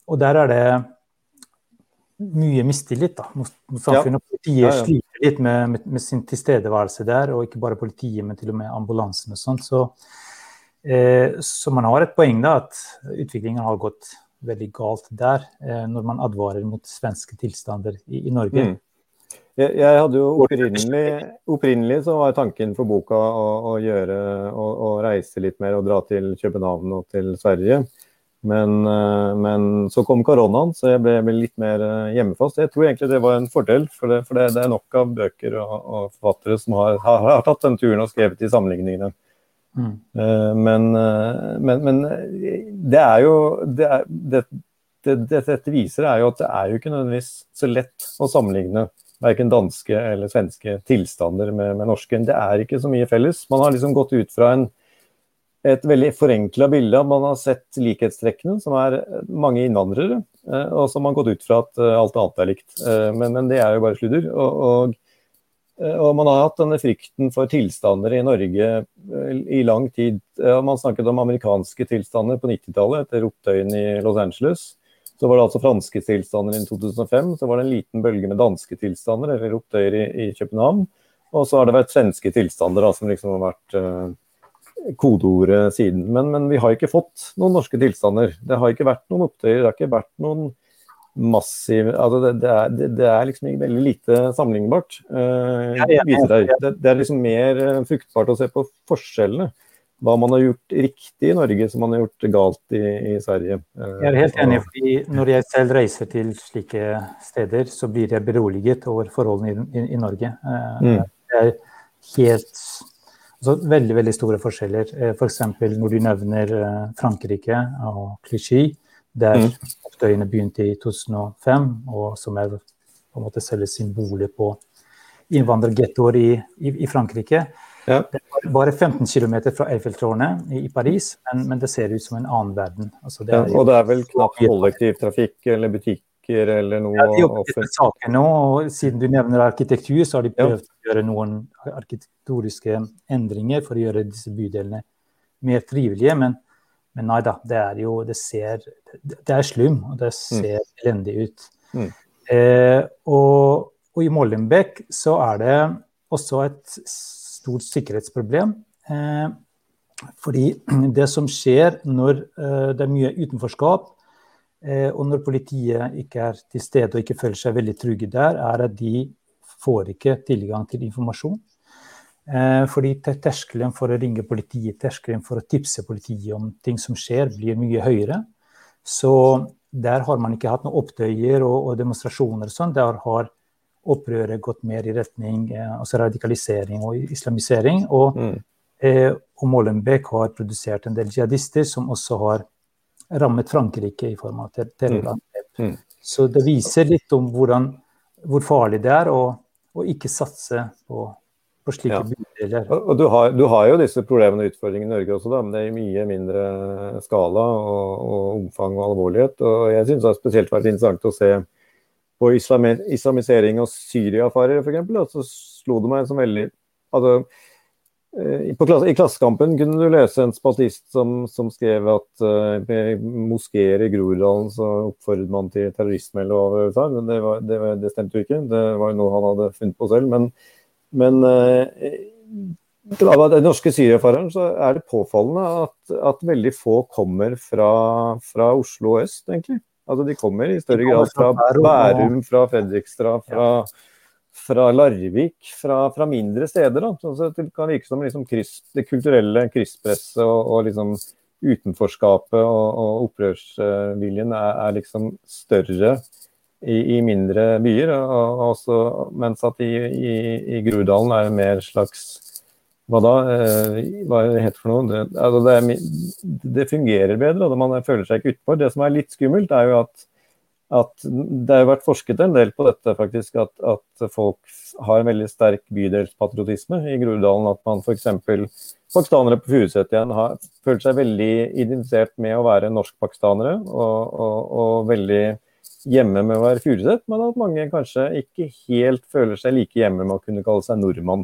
og der er det mye mistillit da, mot, mot samfunnet. Ja. Politiet ja, ja. sliter litt med, med, med, sin tilstedeværelse der, og ikke bare politiet, men til og med ambulansen og sånt. Så, eh, så, man har et poeng da, at utviklingen har gått veldig galt der, eh, når man advarer mot svenske tilstander i, i Norge. Mm.
Jeg, jeg, hadde jo opprinnelig, opprinnelig, så var tanken for boka å, å gjøre, å, å reise litt mer og dra til København og til Sverige. Men, eh, men, så kom koronaen, så jeg ble, litt mer eh, hjemmefast. Jeg tror egentlig det var en fordel, for det, for det, det er nok av bøker og, og forfattere som har, har, har, tatt den turen og skrevet de sammenligningene. Mm. Uh, men, men, men, det er jo det, er, det, Dette viser er jo at det er jo ikke nødvendigvis så lett å sammenligne verken danske eller svenske tilstander med, med norske. Det er ikke så mye felles. Man har liksom gått ut fra en et veldig forenkla bilde. Man har sett likhetstrekkene, som er mange innvandrere. Eh, og som har gått ut fra at eh, alt annet er likt. Eh, men, men det er jo bare sludder. Og, og, og, man har hatt denne frykten for tilstander i Norge i lang tid. Man snakket om amerikanske tilstander på 90-tallet, etter opptøyene i Los Angeles. Så var det altså franske tilstander i 2005. Så var det en liten bølge med danske tilstander, eller opptøyer i, i København. Og så har det vært svenske tilstander da, som liksom har vært kodeordet siden. Men, men, vi har ikke fått noen norske tilstander. Det har ikke vært noen opptøyer, det har ikke vært noen massiv altså det, det, er, det, det, er, liksom veldig lite sammenlignbart. Uh, det, det, er liksom mer uh, fruktbart å se på forskjellene. Hva man har gjort riktig i Norge som man har gjort galt i, i Sverige.
Uh, jeg er helt enig, fordi når jeg selv reiser til slike steder, så blir jeg beroliget over forholdene i, i, i Norge. Mm. Det er helt Altså, veldig veldig store forskjeller. Eh, F.eks. For når du nevner eh, Frankrike og Clichy, der mm. opptøyene begynte i 2005, og som er på en måte selger sin bolig på innvandrergettoer i, i, i, Frankrike. Ja. Det bare 15 km fra Eiffeltårnet i Paris, men, men, det ser ut som en annen verden.
Altså, det ja, og det er vel knapt kollektivtrafikk eller butikker eller noe? Ja,
de har saker nå, og Siden du nevner arkitektur, så har de prøvd ja. å gjøre noen arkitekturiske endringer for å gjøre disse bydelene mer trivelige. Men, men nei da, det er jo Det ser Det er slum, og det mm. ser mm. elendig ut. Mm. Eh, og, og, i Mollenbeck så er det også et stort sikkerhetsproblem. Eh, fordi det som skjer når eh, det er mye utenforskap, og når politiet ikke er til stede og ikke føler seg veldig trygge der, er at de får ikke tilgang til informasjon. Fordi terskelen for å ringe politiet, terskelen for å tipse politiet om ting som skjer, blir mye høyere. Så der har man ikke hatt noen opptøyer og, og demonstrasjoner og sånn. Der har opprøret gått mer i retning eh, altså radikalisering og islamisering. Og, mm. eh, og Molenbeek har produsert en del jihadister som også har rammet Frankrike i form av ter terrorangrep. Mm. Mm. Så det viser litt om hvordan, hvor farlig det er å, å ikke satse på, på slike ja. bydeler.
Og, og du, har, du, har, jo disse problemene og utfordringene i Norge også, da, men det er i mye mindre skala og, og omfang og alvorlighet. Og jeg syns det har spesielt vært interessant å se på islamisering og Syria-farer, f.eks., så slo det meg som veldig altså, I Klassekampen kunne du lese en spaltist som, som skrev at uh, moskeer i Groruddalen så oppfordret man til terrorisme eller hva det var. Men det, var, det, var, det, stemte jo ikke. Det var jo noe han hadde funnet på selv. Men, men uh, av den norske syriafareren så er det påfallende at, at veldig få kommer fra, fra Oslo øst, egentlig. Altså De kommer i større grad fra Bærum, fra Fredrikstad, fra, fra Larvik, fra, fra, mindre steder. da, så Det kan virke som liksom kryss, det kulturelle krysspresset og, og liksom utenforskapet og, og opprørsviljen er, er, liksom større i, i mindre byer. Og, også, mens at i, i, i Groruddalen er det mer slags hva da? Eh, hva er det het for noe? Det, altså det, det, fungerer bedre, og man føler seg ikke utenfor. Det som er litt skummelt, er jo at, at det har vært forsket en del på dette, faktisk, at, at folk har en veldig sterk bydelspatriotisme i Groruddalen. At man f.eks. pakistanere på Furuset igjen har, føler seg veldig identifisert med å være norskpakistanere, og, og, og veldig hjemme med å være Furuset, men at mange kanskje ikke helt føler seg like hjemme med å kunne kalle seg nordmann.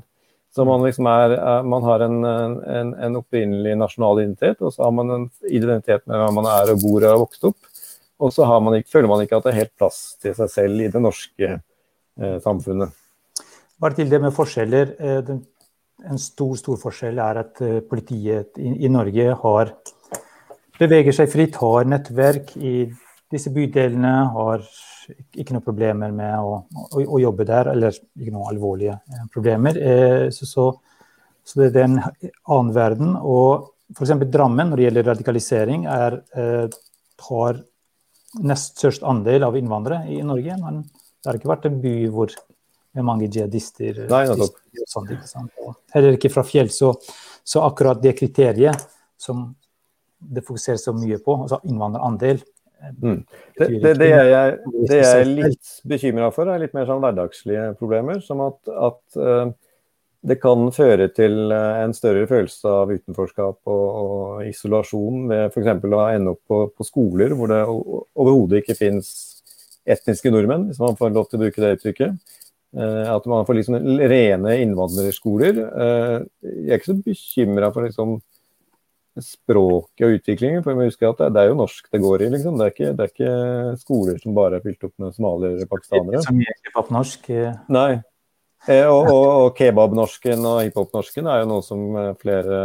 Så man, liksom er, man har en, en, en, opprinnelig nasjonal identitet, og så har man en identitet med hva man er og bor og har vokst opp. Og så man ikke, føler man ikke at det er helt plass til seg selv i det norske eh, samfunnet.
Bare til det med forskjeller. Eh, en stor stor forskjell er at eh, politiet i, i Norge har beveger seg fritt, har nettverk i disse bydelene, har ikke noen problemer med å, å, å, jobbe der, eller ikke noen alvorlige eh, problemer. Så, så, så, det er en annen verden. Og f.eks. Drammen, når det gjelder radikalisering, er, eh, har nest størst andel av innvandrere i Norge. Men det har ikke vært en by hvor med mange jihadister.
Nei, og
sånt, ikke Heller ikke fra fjell. Så, så akkurat det kriteriet som det fokuseres så mye på, altså innvandrerandel,
Mm. Det, det, det, jeg, det, jeg, er litt bekymra for, er litt mer sånn hverdagslige problemer. Som at, at uh, det kan føre til uh, en større følelse av utenforskap og, og isolasjon ved f.eks. å ende opp på, på, skoler hvor det overhodet ikke finnes etniske nordmenn, hvis man får lov til å bruke det uttrykket. Eh, at man får liksom rene innvandrerskoler. jeg er ikke så bekymra for liksom, språket og utviklingen. For vi husker at det, det, er jo norsk det går i, liksom. Det er ikke, det er ikke skoler som bare er fylt opp med somaliere og pakistanere.
Som gir opp
norsk. Nei. Eh, og, og, og kebabnorsken og hiphopnorsken er jo noe som eh, flere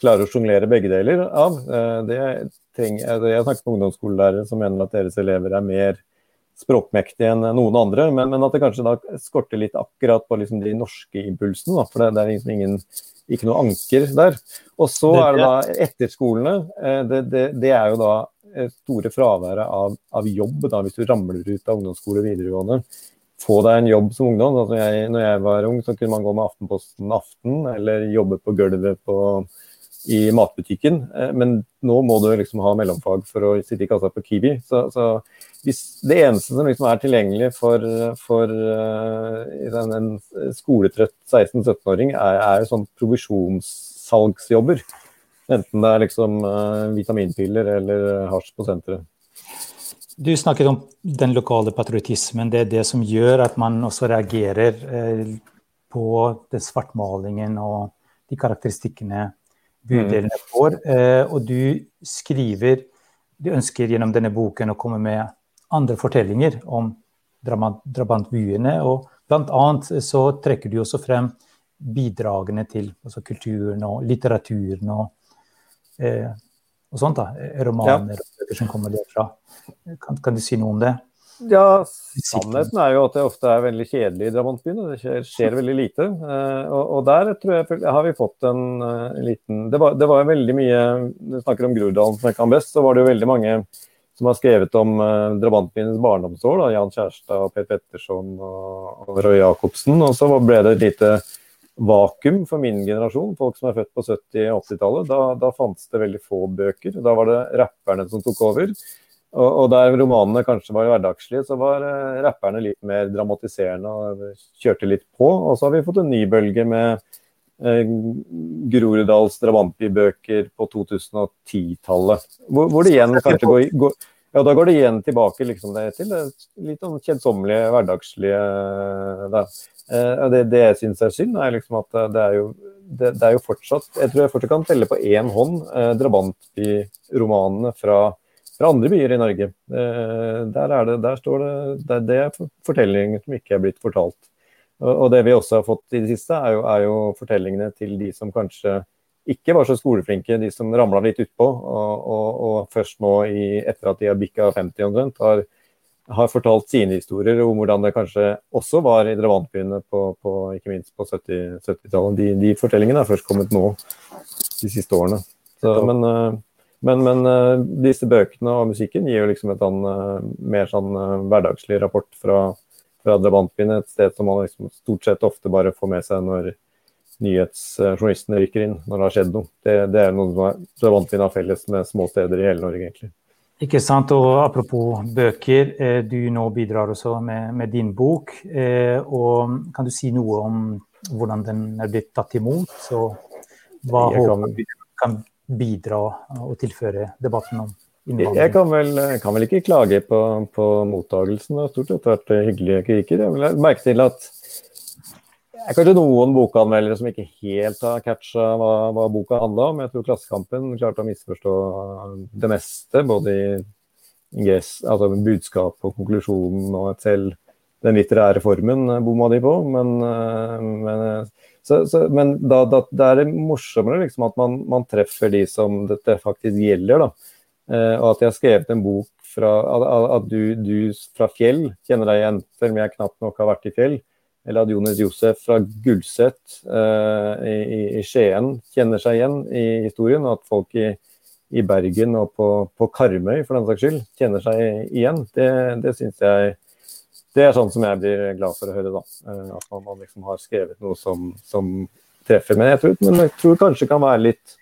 klarer å sjonglere begge deler av. Eh, det trenger, jeg har snakket med ungdomsskolelærere som mener at deres elever er mer språkmektige enn noen andre, men, men, at det kanskje da skorter litt akkurat på liksom de norske impulsene. Da, for det, det er liksom ingen ikke noe anker der. Og så er det da etterskolene. Det, det, det er jo da store fraværet av, av, jobb da, hvis du ramler ut av ungdomsskole og videregående. Få deg en jobb som ungdom. Altså jeg, når jeg var ung, så kunne man gå med Aftenposten Aften eller jobbe på gulvet på, i matbutikken. Eh, men nå må du liksom ha mellomfag for å sitte i kassa på Kiwi. Så, så hvis det eneste som liksom er tilgjengelig for, for uh, en, skoletrøtt 16-17-åring, er, er sånn provisjonssalgsjobber. Enten det er liksom vitaminpiller eller hasj på senteret.
Du snakket om den lokale patriotismen. Det er det som gjør at man også reagerer på den svartmalingen og de karakteristikkene bydelene mm. får. Og du skriver Du ønsker gjennom denne boken å komme med andre fortellinger om drabantbyene. Og bl.a. så trekker du også frem bidragene til altså kulturen og litteraturen og, eh, og sånt. da, Romaner ja. Og bøker som kommer derfra. Kan, kan, du si noe om det?
Ja, sannheten er jo at det ofte er veldig kjedelig i drabantbyene. Det skjer, skjer, veldig lite. Eh, og, og, der tror jeg har vi fått en uh, liten det var, det var veldig mye Du snakker om Groruddalen som jeg kan best, så var det jo veldig mange som har skrevet om uh, drabantbyenes barndomsår. Da, Jan Kjærstad, Per Petterson og, og Roy Jacobsen. Og så ble det et lite vakuum for min generasjon, folk som er født på 70- og 80-tallet. Da, da fantes det veldig få bøker. Da var det rapperne som tok over. Og, og der romanene kanskje var hverdagslige, så var uh, rapperne litt mer dramatiserende og kjørte litt på. Og så har vi fått en ny bølge med uh, Groruddals drabantbybøker på 2010-tallet. Hvor, hvor, det igjen kanskje går, går ja, da går det igjen tilbake liksom, det, til det litt sånn kjedsommelige, hverdagslige da. Eh, det, det jeg syns er synd, er liksom at det er, jo, det, det er jo fortsatt Jeg tror jeg fortsatt kan telle på én hånd eh, drabantbyromanene fra, fra andre byer i Norge. Eh, der, er det, der står det, det, det er fortellinger som ikke er blitt fortalt. Og, og det vi også har fått i det siste, er jo, er jo fortellingene til de som kanskje ikke var så skoleflinke, de som ramla litt utpå. Og, og, og, først nå, i, etter at de har bikka 50 omtrent, har, har, fortalt sine historier om hvordan det kanskje også var i drevantbyene på, på, ikke minst på 70-tallet. 70 de, de, fortellingene er først kommet nå, de siste årene. Så, men, eh, men, men, eh, disse bøkene og musikken gir jo liksom et annet, eh, mer sånn hverdagslig rapport fra, fra drevantbyene, et sted som man liksom stort sett ofte bare får med seg når nyhetsjournalistene rykker inn når det har skjedd noe. Det, det er noe som har felles med små steder i hele Norge, egentlig.
Ikke sant. Og apropos bøker, eh, du nå bidrar også med, med din bok. Eh, og kan du si noe om hvordan den er blitt tatt imot, og hva håper kan bidra og tilføre debatten om
innvandring? Jeg kan vel, kan vel ikke klage på, på mottagelsen. Det har stort sett vært hyggelige kritikker. Jeg vil merke til at er kanskje noen bokanmeldere som ikke helt har catcha hva, hva boka handla om. Jeg tror Klassekampen klarte å misforstå det meste, både i ingress, altså budskap og konklusjonen og selv den litterære formen bomma de på. Men, men, så, så, men da, da, da, er det morsommere liksom at man, man, treffer de som dette faktisk gjelder. Da. Eh, og at jeg har skrevet en bok fra at, at du, du, fra Fjell kjenner deg igjen, selv om jeg knapt nok har vært i Fjell eller at Jonas Josef fra Gulset eh, i, i, Skien kjenner seg igjen i historien. Og at folk i, i Bergen og på, på, Karmøy for den saks skyld kjenner seg igjen. Det, det syns jeg det er sånn som jeg blir glad for å høre. da, uh, At man, man, liksom har skrevet noe som, som treffer. Men jeg, tror, men jeg tror kanskje det kan være litt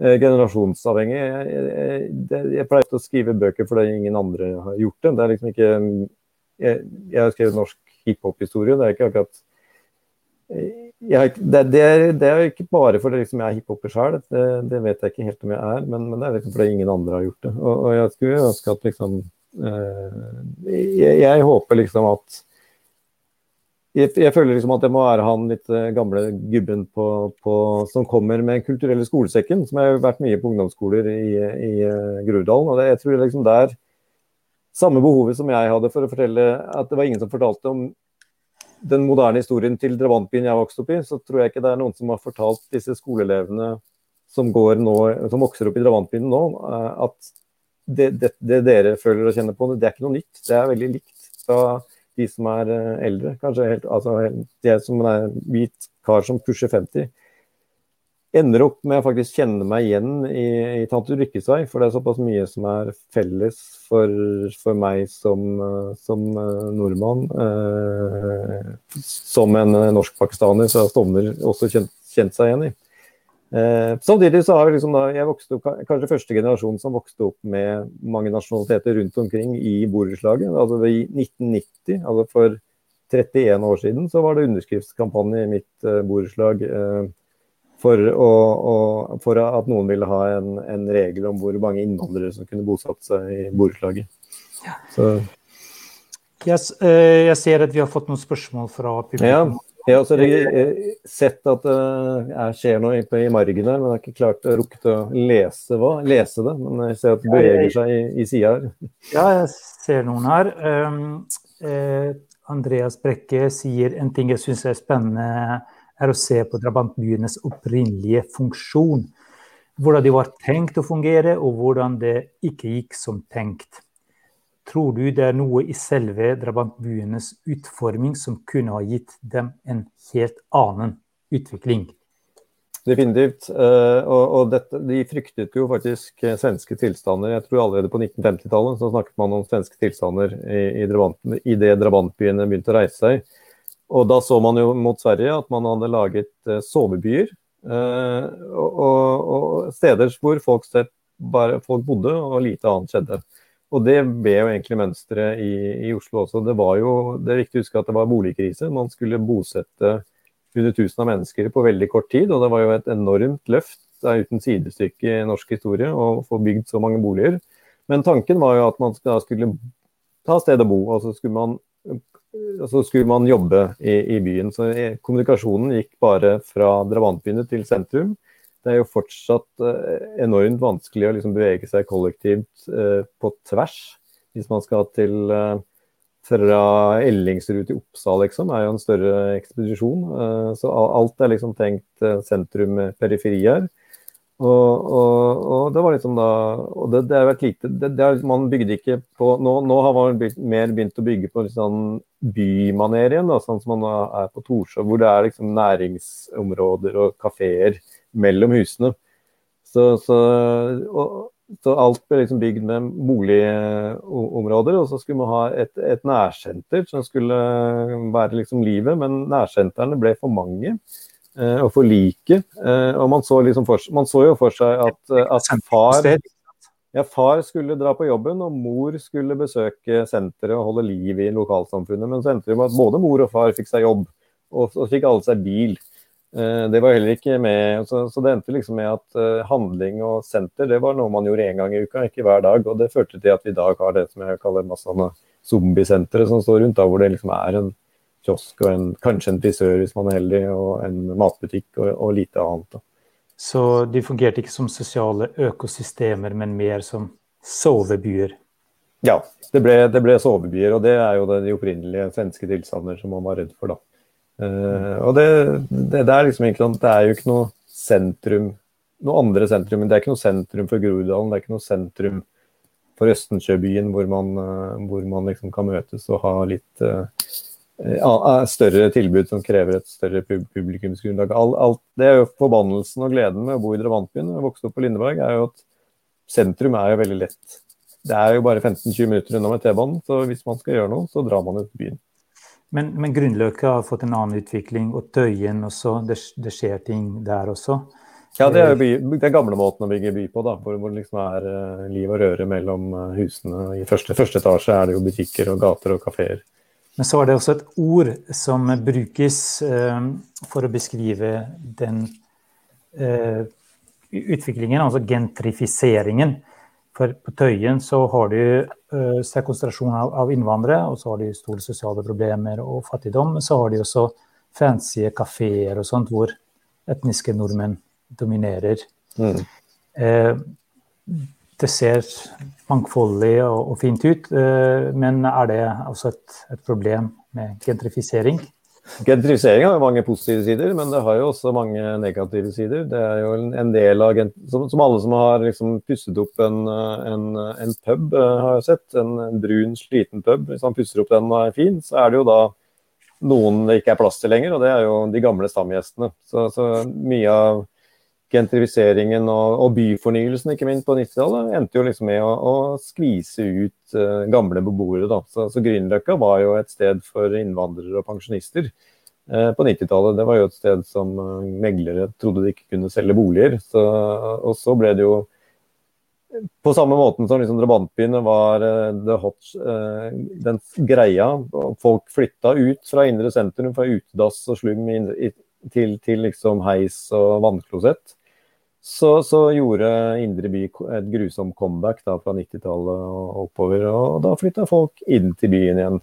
eh, generasjonsavhengig. Jeg, jeg, jeg, jeg pleier å skrive bøker fordi ingen andre har gjort det. Det er liksom ikke jeg har skrevet norsk hiphop-historie. Det er ikke akkurat jeg, det, det, det, er ikke bare fordi liksom jeg er hiphoper sjøl, det, det, vet jeg ikke helt om jeg er, men, men, det er liksom fordi ingen andre har gjort det. Og, og jeg skulle ønske at liksom eh, jeg, jeg, håper liksom at jeg, jeg, føler liksom at det må være han litt eh, gamle gubben på, på, som kommer med kulturelle skolesekken, som har vært mye på ungdomsskoler i, i Groruddalen. og jeg tror liksom der samme behovet som jeg hadde for å fortelle at det var ingen som fortalte om den moderne historien til drabantbyen jeg vokste opp i, så tror jeg ikke det er noen som har fortalt disse skoleelevene som, nå, som vokser opp i drabantbyen nå, eh, at det, det, det, dere føler og kjenner på, det er ikke noe nytt. Det er veldig likt fra de som er eh, eldre. Kanskje helt, altså, det som er hvit kar som pusher 50 ender opp med å faktisk kjenne meg igjen i, i Tante Ulrikkes vei, for det er såpass mye som er felles for, for meg som, som uh, nordmann. Eh, som en uh, norsk-pakistaner så har Stovner også kjent, kjent, seg igjen i. Eh, samtidig så har jeg liksom da, jeg vokste opp, kanskje første generasjon som vokste opp med mange nasjonaliteter rundt omkring i borettslaget. Altså I 1990, altså for 31 år siden, så var det underskriftskampanje i mitt borettslag for, å, å, for, at noen ville ha en, en, regel om hvor mange innvandrere som kunne bosatt seg i borettslaget.
Så. Yes, jeg ser at vi har fått noen spørsmål fra publikum.
Ja. Jeg har også sett at det skjer noe i margen her, men jeg har ikke klart rukket å lese, hva, lese det. Men jeg ser at det beveger seg i, i sida her.
Ja, jeg ser noen her. Um, eh, Andreas Brekke sier en ting jeg syns er spennende er å se på drabantbyenes opprinnelige funksjon. Hvordan de var tenkt å fungere, og hvordan det ikke gikk som tenkt. Tror du det er noe i selve drabantbyenes utforming som kunne ha gitt dem en helt annen utvikling?
Definitivt. Og, og, dette, de fryktet jo faktisk svenske tilstander. Jeg tror allerede på 1950-tallet så snakket man om svenske tilstander i, i, i det drabantbyene begynte å reise seg. Og da så man jo mot Sverige at man hadde laget uh, sovebyer. Og, og, og, steder hvor folk, bare, folk, bodde og lite annet skjedde. Og det ble jo egentlig mønsteret i, i, Oslo også. Det var jo, det er viktig å huske at det var boligkrise. Man skulle bosette 100 000 av mennesker på veldig kort tid. Og det var jo et enormt løft, det er uten sidestykke i norsk historie, å få bygd så mange boliger. Men tanken var jo at man skulle ta sted å bo. og så skulle man så skulle man jobbe i, i, byen. Så kommunikasjonen gikk bare fra drabantbyene til sentrum. Det er jo fortsatt eh, enormt vanskelig å liksom bevege seg kollektivt eh, på tvers. Hvis man skal til eh, fra Ellingsrud til Oppsal, liksom, er jo en større ekspedisjon. Så alt er liksom tenkt sentrum-periferi her. Og, og, og, det var liksom da og det, det har vært lite det, det er, Man bygde ikke på Nå, nå har man bygd, mer begynt å bygge på liksom bymaner igjen, da, sånn som man er på Torshov, hvor det er liksom næringsområder og kafeer mellom husene. Så, så, og, så, alt ble liksom bygd med boligområder, og så skulle man ha et, et nærsenter som skulle være liksom livet, men nærsentrene ble for mange. Eh, og forlike. Eh, og man så, liksom for, man så, jo for seg at, eh, at far, ja, far skulle dra på jobben, og mor skulle besøke senteret og holde liv i lokalsamfunnet. Men så endte det med at både mor og far fikk seg jobb, og så fikk alle seg bil. Det var heller ikke med, så, så det endte liksom med at handling og senter det var noe man gjorde én gang i uka, ikke hver dag. Og det førte til at vi i dag har det som jeg kaller masse zombiesentre som står rundt, da, hvor det liksom er en kiosk og en, kanskje en frisør hvis man er heldig, og en matbutikk og, og lite annet. Da.
Så de fungerte ikke som sosiale økosystemer, men mer som sovebyer?
Ja, det ble, det ble sovebyer, og det er jo de opprinnelige svenske tilstander som man var redd for, da. Uh, og det, det, det, er liksom ikke sånn, det er jo ikke noe sentrum noe andre sentrum, men det er ikke noe sentrum for Groruddalen, det er ikke noe sentrum for Østensjøbyen hvor man, uh, hvor man liksom kan møtes og ha litt uh, Eh, større tilbud som krever et større publikumsgrunnlag. Alt, alt, det er jo forbannelsen og gleden med å bo i drabantbyen. og vokse opp på Lindeberg, er jo at sentrum er jo veldig lett. Det er jo bare 15-20 minutter unna med T-banen, så hvis man skal gjøre noe, så drar man ut til byen.
Men, men Grunnløkka har fått en annen utvikling, og Tøyen også. Det, det skjer ting der også.
Ja, det er jo by, den gamle måten å bygge by på, da, hvor, hvor det liksom er uh, liv og røre mellom husene. I første, første etasje er det jo butikker og gater og kafeer.
Men så er det også et ord som brukes eh, for å beskrive den eh, utviklingen, altså gentrifiseringen. For på Tøyen så har du uh, sterk konsentrasjon av, av, innvandrere, og så har de store sosiale problemer og fattigdom. Men så har de også fancy kafeer og sånt hvor etniske nordmenn dominerer. Mm. Eh, det ser mangfoldig og, og, fint ut, uh, men er det også et, et, problem med gentrifisering?
Gentrifisering har jo mange positive sider, men det har jo også mange negative sider. Det er jo en, del av som, som, alle som har liksom pusset opp en, en, en pub, uh, har sett, en, brun, sliten pub. Hvis man pusser opp den og er fin, så er det jo da noen det ikke er plass til lenger, og det er jo de gamle stamgjestene. Så, så mye av gentrifiseringen og, og, byfornyelsen ikke minst på 90-tallet endte jo liksom med å, å skvise ut uh, gamle beboere. da. Så, så Grünerløkka var jo et sted for innvandrere og pensjonister uh, på 90-tallet. Det var jo et sted som uh, meglere trodde de ikke kunne selge boliger. Så, og så ble det jo på samme måten som liksom drabantbyene var the hot, den greia. Folk flytta ut fra indre sentrum, fra utedass og slum til, til liksom heis og vannklosett, så, så, gjorde Indre by et grusomt comeback da, fra 90-tallet og oppover. Og da flytta folk inn til byen igjen.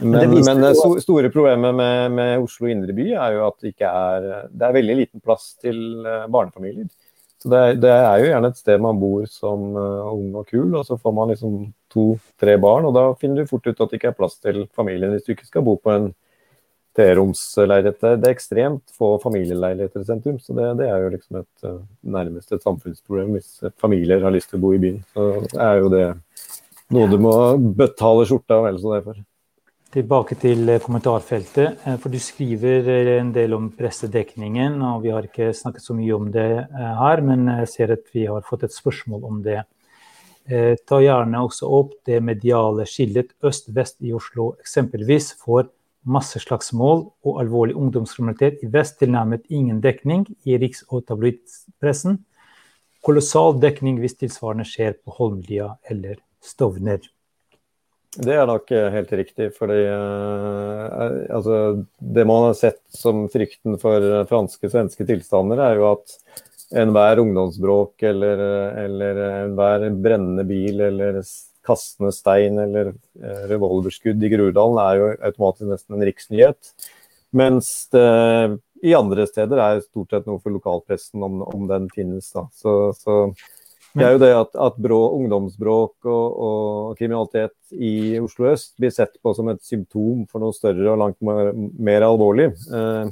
Men, men, men det store problemet med, med, Oslo indre by er jo at det ikke er Det er veldig liten plass til eh, barnefamilier. Så det, det er jo gjerne et sted man bor som ung og kul, og så får man liksom to-tre barn, og da finner du fort ut at det ikke er plass til familien hvis du ikke skal bo på en treromsleilighet. Det, er ekstremt få familieleiligheter i sentrum, så det, det er jo liksom et, uh, nærmest et samfunnsproblem hvis familier har lyst til å bo i byen. Så er jo det noe du må betale skjorta vel så det for.
Tilbake til eh, kommentarfeltet. Eh, for du skriver eh, en del om pressedekningen, og vi har ikke snakket så mye om det her, men jeg ser at vi har fått et spørsmål om det. Ta gjerne også opp det mediale skillet øst-vest i Oslo, eksempelvis for masseslagsmål og alvorlig ungdomskriminalitet i vest tilnærmet ingen dekning i riks- og tabloidpressen. Kolossal dekning hvis tilsvarende skjer på Holmlia eller Stovner.
Det er nok eh, helt riktig. fordi uh, altså, Det man har sett som frykten for franske-svenske tilstander, er jo at enhver ungdomsbråk eller, eller enhver brennende bil eller kastende stein eller uh, revolverskudd i Groruddalen er jo automatisk nesten en riksnyhet. Mens det i andre steder er stort sett noe for lokalpressen om, om den finnes. Da. Så, så det er jo det at, at brå, ungdomsbråk og, og, kriminalitet i Oslo øst blir sett på som et symptom for noe større og langt mer, mer alvorlig eh,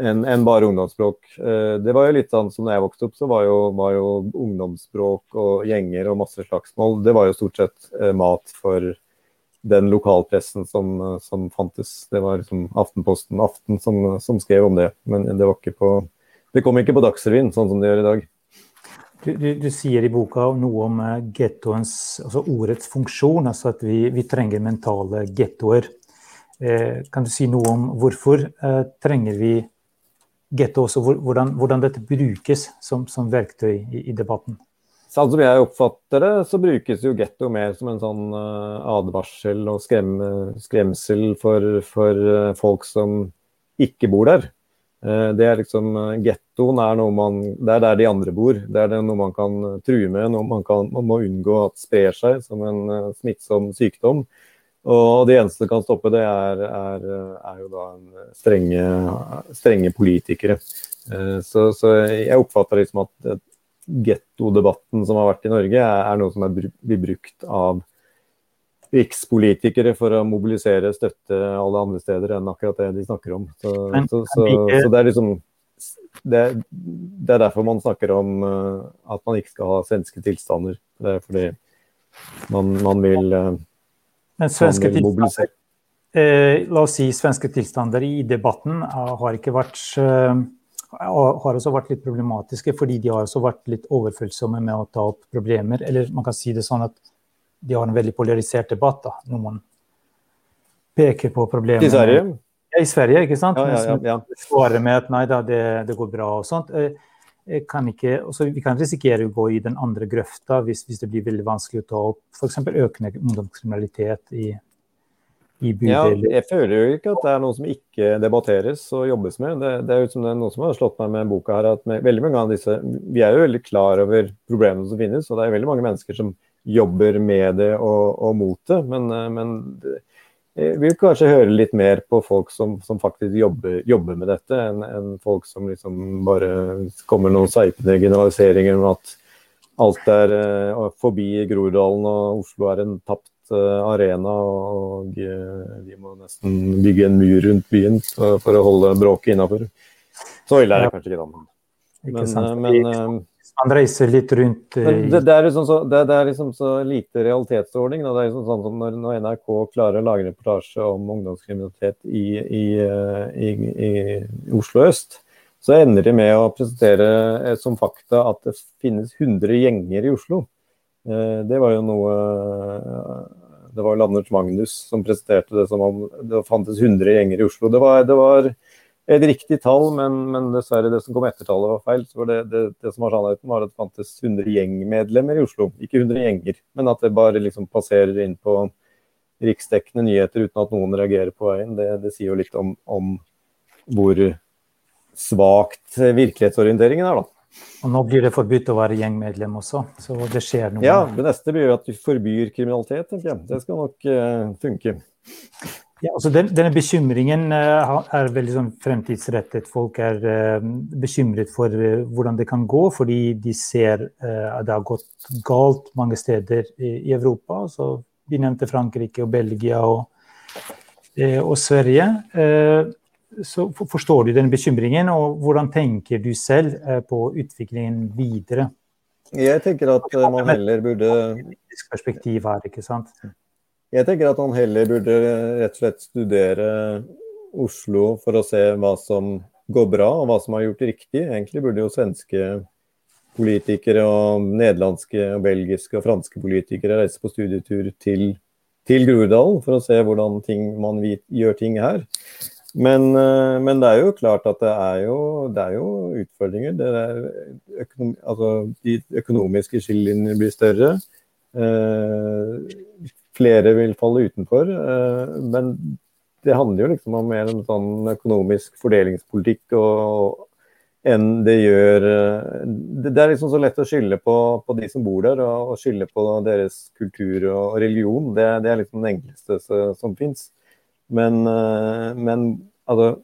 enn en bare ungdomsspråk. Eh, det var jo litt sånn som da jeg vokste opp, så var jo, var jo ungdomsspråk og gjenger og masse slagsmål det var jo stort sett eh, mat for den lokalpressen som, som, fantes. Det var liksom Aftenposten Aften som, som, skrev om det, men det var ikke på det kom ikke på Dagsrevyen, sånn som det gjør i dag.
Du, du, du, sier i boka noe om gettoens, altså ordets funksjon, altså at vi, vi trenger mentale gettoer. Eh, kan du si noe om hvorfor eh, trenger vi getto også, hvordan, hvordan, dette brukes som, som verktøy i, i, debatten?
Sånn som jeg oppfatter det, så brukes jo getto mer som en sånn uh, advarsel og skrem, skremsel for, for uh, folk som ikke bor der. Eh, det er liksom eh, Gettoen er noe man Det er der de andre bor. Det er noe man kan eh, true med, noe man, kan, man må unngå at sprer seg som en smittsom sykdom. Og det eneste som kan stoppe det, er, er, er jo da strenge, strenge politikere. Så, så, jeg oppfatter liksom at gettodebatten som har vært i Norge, er, er noe som er, blir brukt av rikspolitikere for å mobilisere støtte alle andre steder enn akkurat det de snakker om. Så, så, så, så det er liksom det, det, er derfor man snakker om uh, at man ikke skal ha svenske tilstander. Det er fordi man, man vil, uh,
Men svenske tilstander. Eh, la oss si svenske tilstander i debatten uh, har vært har også vært litt problematiske, fordi de har også vært litt overfølsomme med å ta opp problemer. Eller man kan si det sånn at de har en veldig polarisert debatt. da, når man peker på problemer
I Sverige?
Ja, I Sverige, ikke sant?
Ja, ja, ja,
Svarer med at nei da, det, det går bra og sånt. Eh, kan ikke, også, vi kan risikere å gå i den andre grøfta hvis, hvis det blir veldig vanskelig å ta opp f.eks. økende ungdomskriminalitet i, i bydeler.
Ja, jeg føler jo ikke at det er noe som ikke debatteres og jobbes med. Det, det er jo som det er noe som har slått meg med boka her, at med, veldig mange av disse, Vi er jo veldig klar over problemene som finnes, og det er veldig mange mennesker som jobber med det og, og mot det. Men, eh, men jeg vil kanskje høre litt mer på folk som, som faktisk jobber, jobber, med dette, enn en folk som liksom bare kommer noen seipende generaliseringer om at alt er uh, forbi Groruddalen og Oslo er en tapt uh, arena. Og vi må nesten bygge en mur rundt byen for å holde bråket innafor. Så ille er det kanskje ikke, da.
Men, men man reiser litt rundt
det, det, er liksom så, det, det, er liksom så lite realitetsordning. Da. Det er liksom sånn som når, når, NRK klarer å lage reportasje om ungdomskriminalitet i, i, i, i, Oslo øst, så ender de med å presentere eh, som fakta at det finnes 100 gjenger i Oslo. Eh, det var jo noe Det var Landers Magnus som presenterte det som om det fantes 100 gjenger i Oslo. Det var, det var et riktig tall, men, men, dessverre det som kom etter tallet var feil. så det, det, det, som var sannheten, var at det fantes 100 gjengmedlemmer i Oslo. Ikke 100 gjenger, men at det bare liksom passerer inn på riksdekkende nyheter uten at noen reagerer på veien. Det, det sier jo litt om, om hvor svakt virkelighetsorienteringen er, da.
Og nå blir det forbudt å være gjengmedlem også, så det skjer noe.
Ja, det neste blir jo at vi forbyr kriminalitet, tenker jeg. Det skal nok uh, funke.
Ja, altså den, denne bekymringen uh, er veldig sånn fremtidsrettet. Folk er uh, bekymret for hvordan det kan gå, fordi de ser at det har gått galt mange steder i, i Europa. Så vi nevnte Frankrike og Belgia og, og Sverige så forstår du den bekymringen, og hvordan tenker du selv eh, på utviklingen videre?
Jeg tenker at eh, man heller burde
perspektiv her, ikke sant?
Jeg tenker at han heller burde rett og slett studere Oslo for å se hva som går bra, og hva som har gjort riktig. Egentlig burde jo svenske politikere og nederlandske, og belgiske og franske politikere reise på studietur til, til Groruddalen for å se hvordan ting, man gjør ting her. Men, eh, men, det er jo klart at det er jo, det er jo utfordringer. Er økonom, altså, de økonomiske skillelinjene blir større. Eh, flere vil falle utenfor. Eh, men det handler jo liksom om mer en sånn økonomisk fordelingspolitikk og, enn det gjør eh, Det er liksom så lett å skylde på, på de som bor der, og, og skylde på deres kultur og religion. Det, det er liksom det enkleste som fins. Men, eh, men altså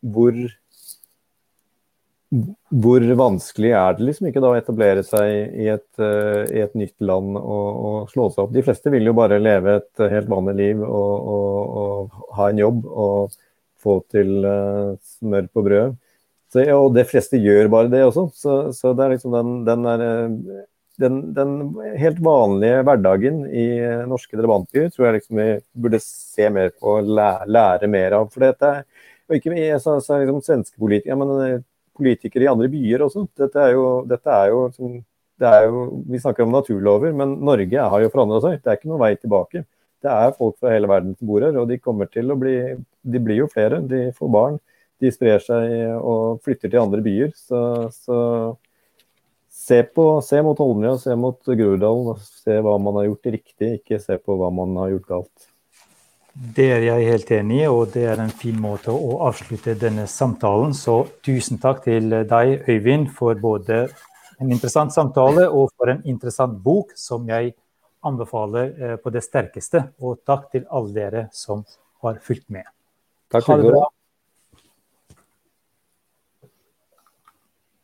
hvor hvor vanskelig er det liksom ikke da å etablere seg i et, uh, i et nytt land og, og, slå seg opp? De fleste vil jo bare leve et helt vanlig liv og, og, og ha en jobb og få til uh, smør på brød. Så, og de fleste gjør bare det også. Så, så det er liksom den, den, der, den, den, helt vanlige hverdagen i norske drabantbyer tror jeg liksom vi burde se mer på og lære, lære mer av. For dette og ikke jeg sa, sa liksom svenske politikere, men eh, politikere i andre byer også. Dette er jo, dette er jo, er jo Vi snakker om naturlover, men Norge har jo forandra seg. Det er ikke noen vei tilbake. Det er folk fra hele verden som bor her, og de kommer til å bli De blir jo flere. De får barn. De sprer seg og flytter til andre byer. Så, så se, på, se mot Holmlia, se mot Groruddalen, se hva man har gjort riktig, ikke se på hva man har gjort galt.
Det er jeg helt enig i, og det er en fin måte å avslutte denne samtalen. Så tusen takk til deg, Øyvind, for både en interessant samtale og for en interessant bok som jeg anbefaler eh, på det sterkeste. Og takk til alle dere som har fulgt med.
Takk ha det bra.